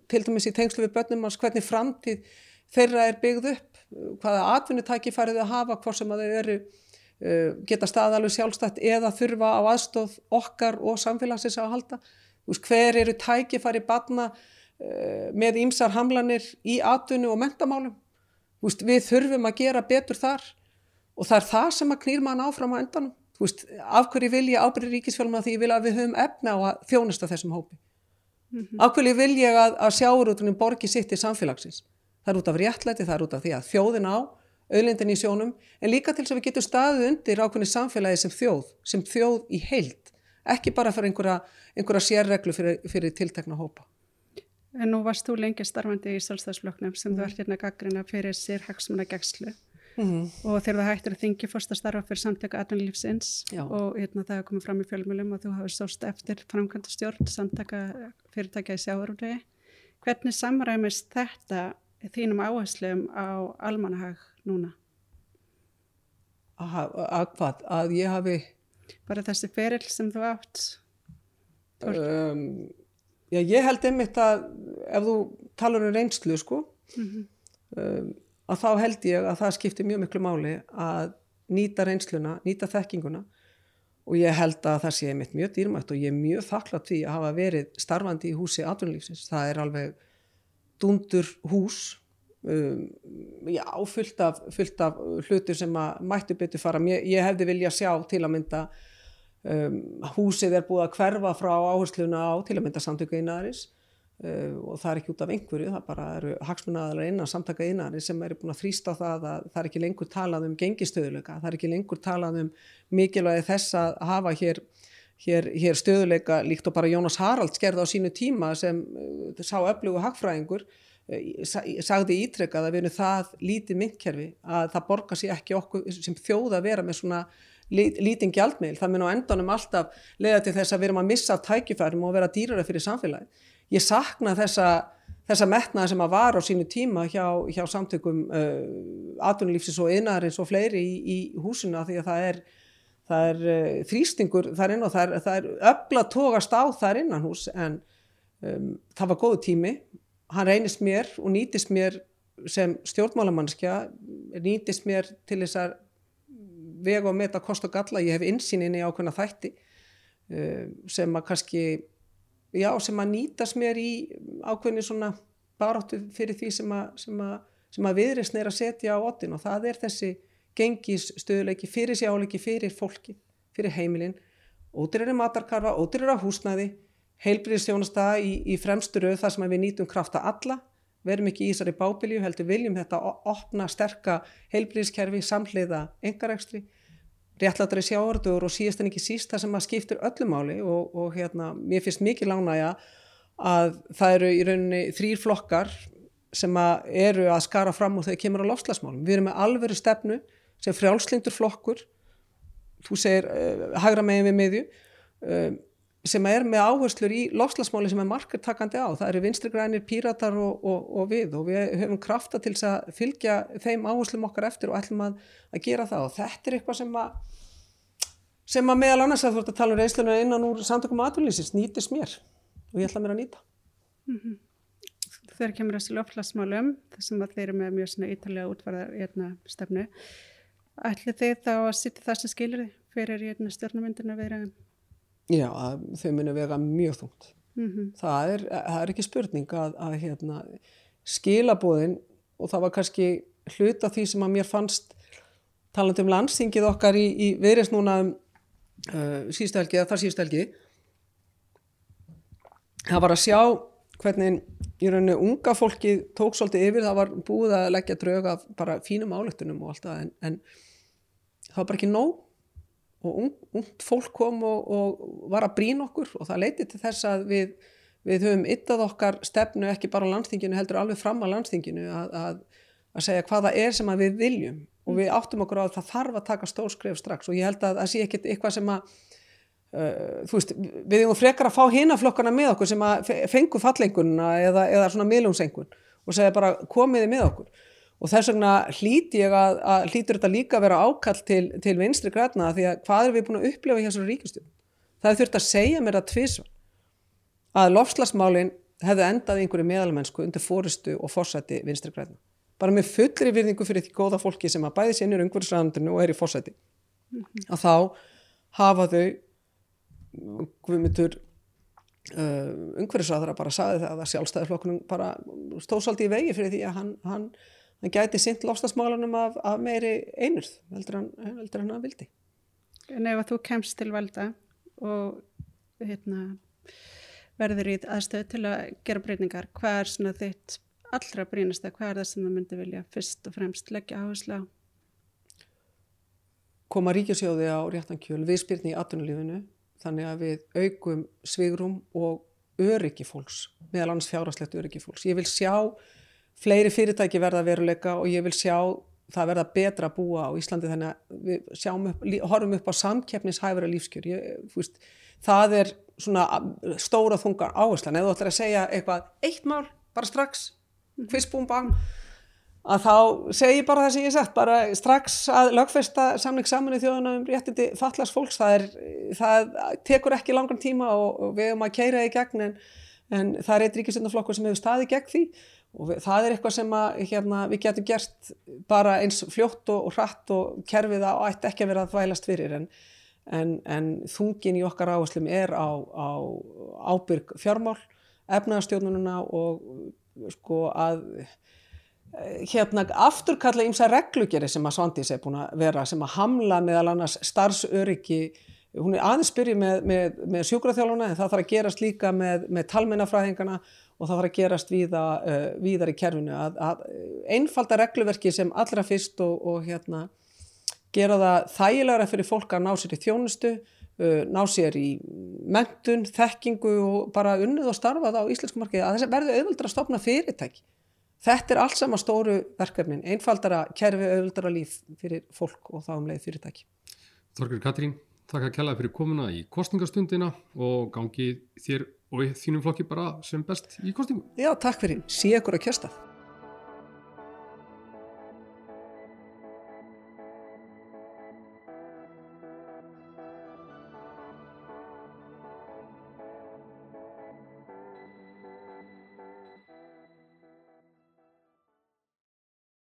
til dæmis í tengslu við börnum hans hvernig framtíð þeirra er byggð upp hvaða atvinnutæki farið að hafa hvort sem að þeir eru uh, geta staðalug sjálfstætt eða þurfa á aðstóð okkar og samfélagsins að halda. Hver eru tæki farið batna uh, með ímsar hamlanir í atvinnu og mentamálum við þurfum að gera betur þar og það er það sem að knýr mann áfram á endanum. Af hverju vil ég ábyrði ríkisfjálfum að því ég vil að við höfum efna á að þjónusta þessum hópi? Mm -hmm. af hverju vil ég að, að sjáurútunum borgi sitt í samfélagsins það er út af réttlæti, það er út af því að þjóðin á auðlindin í sjónum en líka til þess að við getum staðið undir ákveðni samfélagi sem þjóð, sem þjóð í heild ekki bara fyrir einhverja, einhverja sérreglu fyrir, fyrir tiltekna hópa En nú varst þú lengi starfandi í Sálstæðsfloknum sem mm. þú ert hérna gaggrina fyrir sér hagsmuna gegnslu Mm -hmm. og þegar það hættir að þingi fórst að starfa fyrir samtöku aðrunlífsins og hérna, það hefur komið fram í fjölmjölum og þú hafið sóst eftir framkvæmda stjórn samtaka fyrirtækja í sjáurúri hvernig samræmist þetta þínum áherslum á almanahag núna? Að hvað? Að ég hafi bara þessi ferill sem þú átt um, Já, ég held einmitt að ef þú talar um reynslu sko mm -hmm. um að þá held ég að það skiptir mjög miklu máli að nýta reynsluna, nýta þekkinguna og ég held að það sé mitt mjög dýrmætt og ég er mjög þakklátt því að hafa verið starfandi í húsi atvinnulífsins. Það er alveg dundur hús, um, já, fullt af, fullt af hlutur sem að mættu betur fara. Ég, ég hefði vilja sjá til að mynda um, húsið er búið að hverfa frá áhersluna á til að mynda samtöku einaðarins Uh, og það er ekki út af einhverju, það bara eru hagsmunnaðalar innan samtaka innari sem eru búin að þrýsta það að það er ekki lengur talað um gengistöðuleika, það er ekki lengur talað um mikilvægi þess að hafa hér, hér, hér stöðuleika líkt og bara Jónas Harald skerði á sínu tíma sem uh, sá öflugu hagfræðingur ég sagði ítrekkað að við erum það lítið myndkerfi að það borgar sér ekki okkur sem þjóða að vera með svona lítinn gjaldmiðl, það mun á endanum alltaf leiða til þess að við erum að missa tækifærum og vera dýrara fyrir samfélagi ég sakna þessa, þessa metnaði sem að var á sínu tíma hjá, hjá samtökum uh, atvinnulífsins og yðnarins og fleiri í, í húsina því að það er, það er uh, þrýstingur þar inn og það er, það er öfla tógast á þar innan hús en um, það var góðu tími. Hann reynist mér og nýtist mér sem stjórnmálamannskja nýtist mér til þess að vega og meta kost og galla, ég hef insýninni á hvernig þætti uh, sem að kannski já, sem að nýtast mér í ákveðni svona baráttu fyrir því sem að, að, að viðrisn er að setja á ottin og það er þessi gengis stöðuleiki fyrir sjáleiki fyrir fólki, fyrir heimilin. Ódýrar er matarkarfa, ódýrar er húsnæði. Heilbríðisjónasta í, í fremstur auð þar sem við nýtum krafta alla. Verum ekki í Ísari bábilju, heldur viljum þetta opna, sterka heilbríðiskerfi, samhliða engarekstri réttlatari sjáardur og síðast en ekki síst það sem að skiptir öllum máli og, og hérna, mér finnst mikið lánægja að það eru í rauninni þrýr flokkar sem að eru að skara fram og þau kemur á lofslagsmálum. Við erum með alveru stefnu sem frjálslindur flokkur, þú segir uh, hagra megin við miðju, uh, sem er með áherslur í lofslagsmáli sem er markertakandi á. Það eru vinstri grænir, píratar og, og, og við og við höfum krafta til að fylgja þeim áherslum okkar eftir og ætlum að, að gera það og þetta er eitthvað sem að sem að meðal annars að þú ert að tala um reynsluna innan úr samtökum aðvunlýsins nýtist mér og ég ætla mér að nýta. Mm -hmm. Þegar kemur þessi lofslagsmálum þessum að þeir eru með mjög ítalega útvarðar einna stefnu ætli þeir þá að sitja það sem skilur þið fyrir stjórnumyndinu að vera Já, þau muni vega mjög þungt. Mm -hmm. það, er, það er ekki spurning að, að hérna, skilabóðin og það var kannski hluta því sem að mér fannst taland um landstingið okkar í, í viðreist núna um uh, síðustu helgi eða þar síðustu helgi það var að sjá hvernig í rauninu unga fólki tók svolítið yfir, það var búið að leggja drög af bara fínum álöktunum og allt það en, en það var bara ekki nóg og ung, ungt fólk kom og, og var að brína okkur og það leiti til þess að við, við höfum yttað okkar stefnu ekki bara á landstinginu heldur alveg fram á landstinginu að, að, að segja hvaða er sem við viljum. Og við áttum okkur á að það þarf að taka stórskref strax og ég held að það sé ekkit eitthvað sem að uh, þú veist, við hefum frekar að fá hinaflokkana með okkur sem að fengu fallengunna eða, eða svona miðlumsengun og segja bara komiði með okkur og þess vegna hlíti ég að, að hlítur þetta líka að vera ákall til, til vinstri græna því að hvað er við búin að upplefa hjá þessari ríkustjóð það þurft að segja mér að tvísva að lofslagsmálin hefði endað einhverju meðalmennsku undir fórustu og fórsæti vinstri græna bara með fullri virðingu fyrir því góða fólki sem að bæði sérnir umhverfisræðandinu og er í fórsæti mm -hmm. að þá hafa þau guðmyndur uh, umhverfisræðara bara saði það að sjálfstæðiflokkunum bara stóðsaldi í vegi fyrir því að hann, hann hann gæti sint lofstafsmálanum af, af meiri einurð heldur hann, heldur hann að vildi En ef að þú kemst til valda og hérna, verður í aðstöðu til að gera breyningar, hvað er svona þitt allra brínasta, hvað er það sem þú myndi vilja fyrst og fremst leggja áherslu á? Koma ríkjasjóði á réttankjöl viðspyrni í atvinnulífinu þannig að við aukum svigrum og öryggi fólks, meðal annars fjárháslegt öryggi fólks. Ég vil sjá fleiri fyrirtæki verða veruleika og ég vil sjá það verða betra að búa á Íslandi þannig að við upp, horfum upp á samkeppnishæfara lífskjör. Ég, fúst, það er svona stóra þungar áherslan. Eða þú ætlar að segja eitthvað eitt mál, bara strax hvistbúm bang að þá segi bara það sem ég sagt bara strax að lögfesta samling saman í þjóðuna um réttindi fallast fólks það, er, það tekur ekki langan tíma og, og við erum að keira í gegn en, en það er eitt ríkisendaflokkur sem hefur staði gegn því og við, það er eitthvað sem að, hérna, við getum gert bara eins fljótt og, og hratt og kerfið á ætti ekki að vera að þvælast fyrir. En, en, en þungin í okkar áherslum er á, á ábyrg fjármál, efnaðarstjórnununa og sko að hérna afturkalla ímsa reglugeri sem að Svandís er búin að vera sem að hamla meðal annars starfsöryggi hún er aðeins byrjuð með, með, með sjúkraþjálfuna en það þarf að gerast líka með, með talmennafræðingana og það þarf að gerast víða, uh, víðar í kerfinu. Að, að einfalda regluverki sem allra fyrst og, og hérna, gera það þægilegra fyrir fólk að ná sér í þjónustu, uh, ná sér í mentun, þekkingu og bara unnið og starfað á íslensku markið að þess að verðu auðvöldra að stopna fyrirtæki. Þetta er allt sama stóru verkefnin, einfaldara kerfi auðvildara líf fyrir fólk og þá um leið fyrirtæki. Þorgur Katrín, þakka kjallaði fyrir komuna í kostningastundina og gangi þér og þínum flokki bara sem best í kostningu. Já, takk fyrir. Sí ekkur að kjörstað.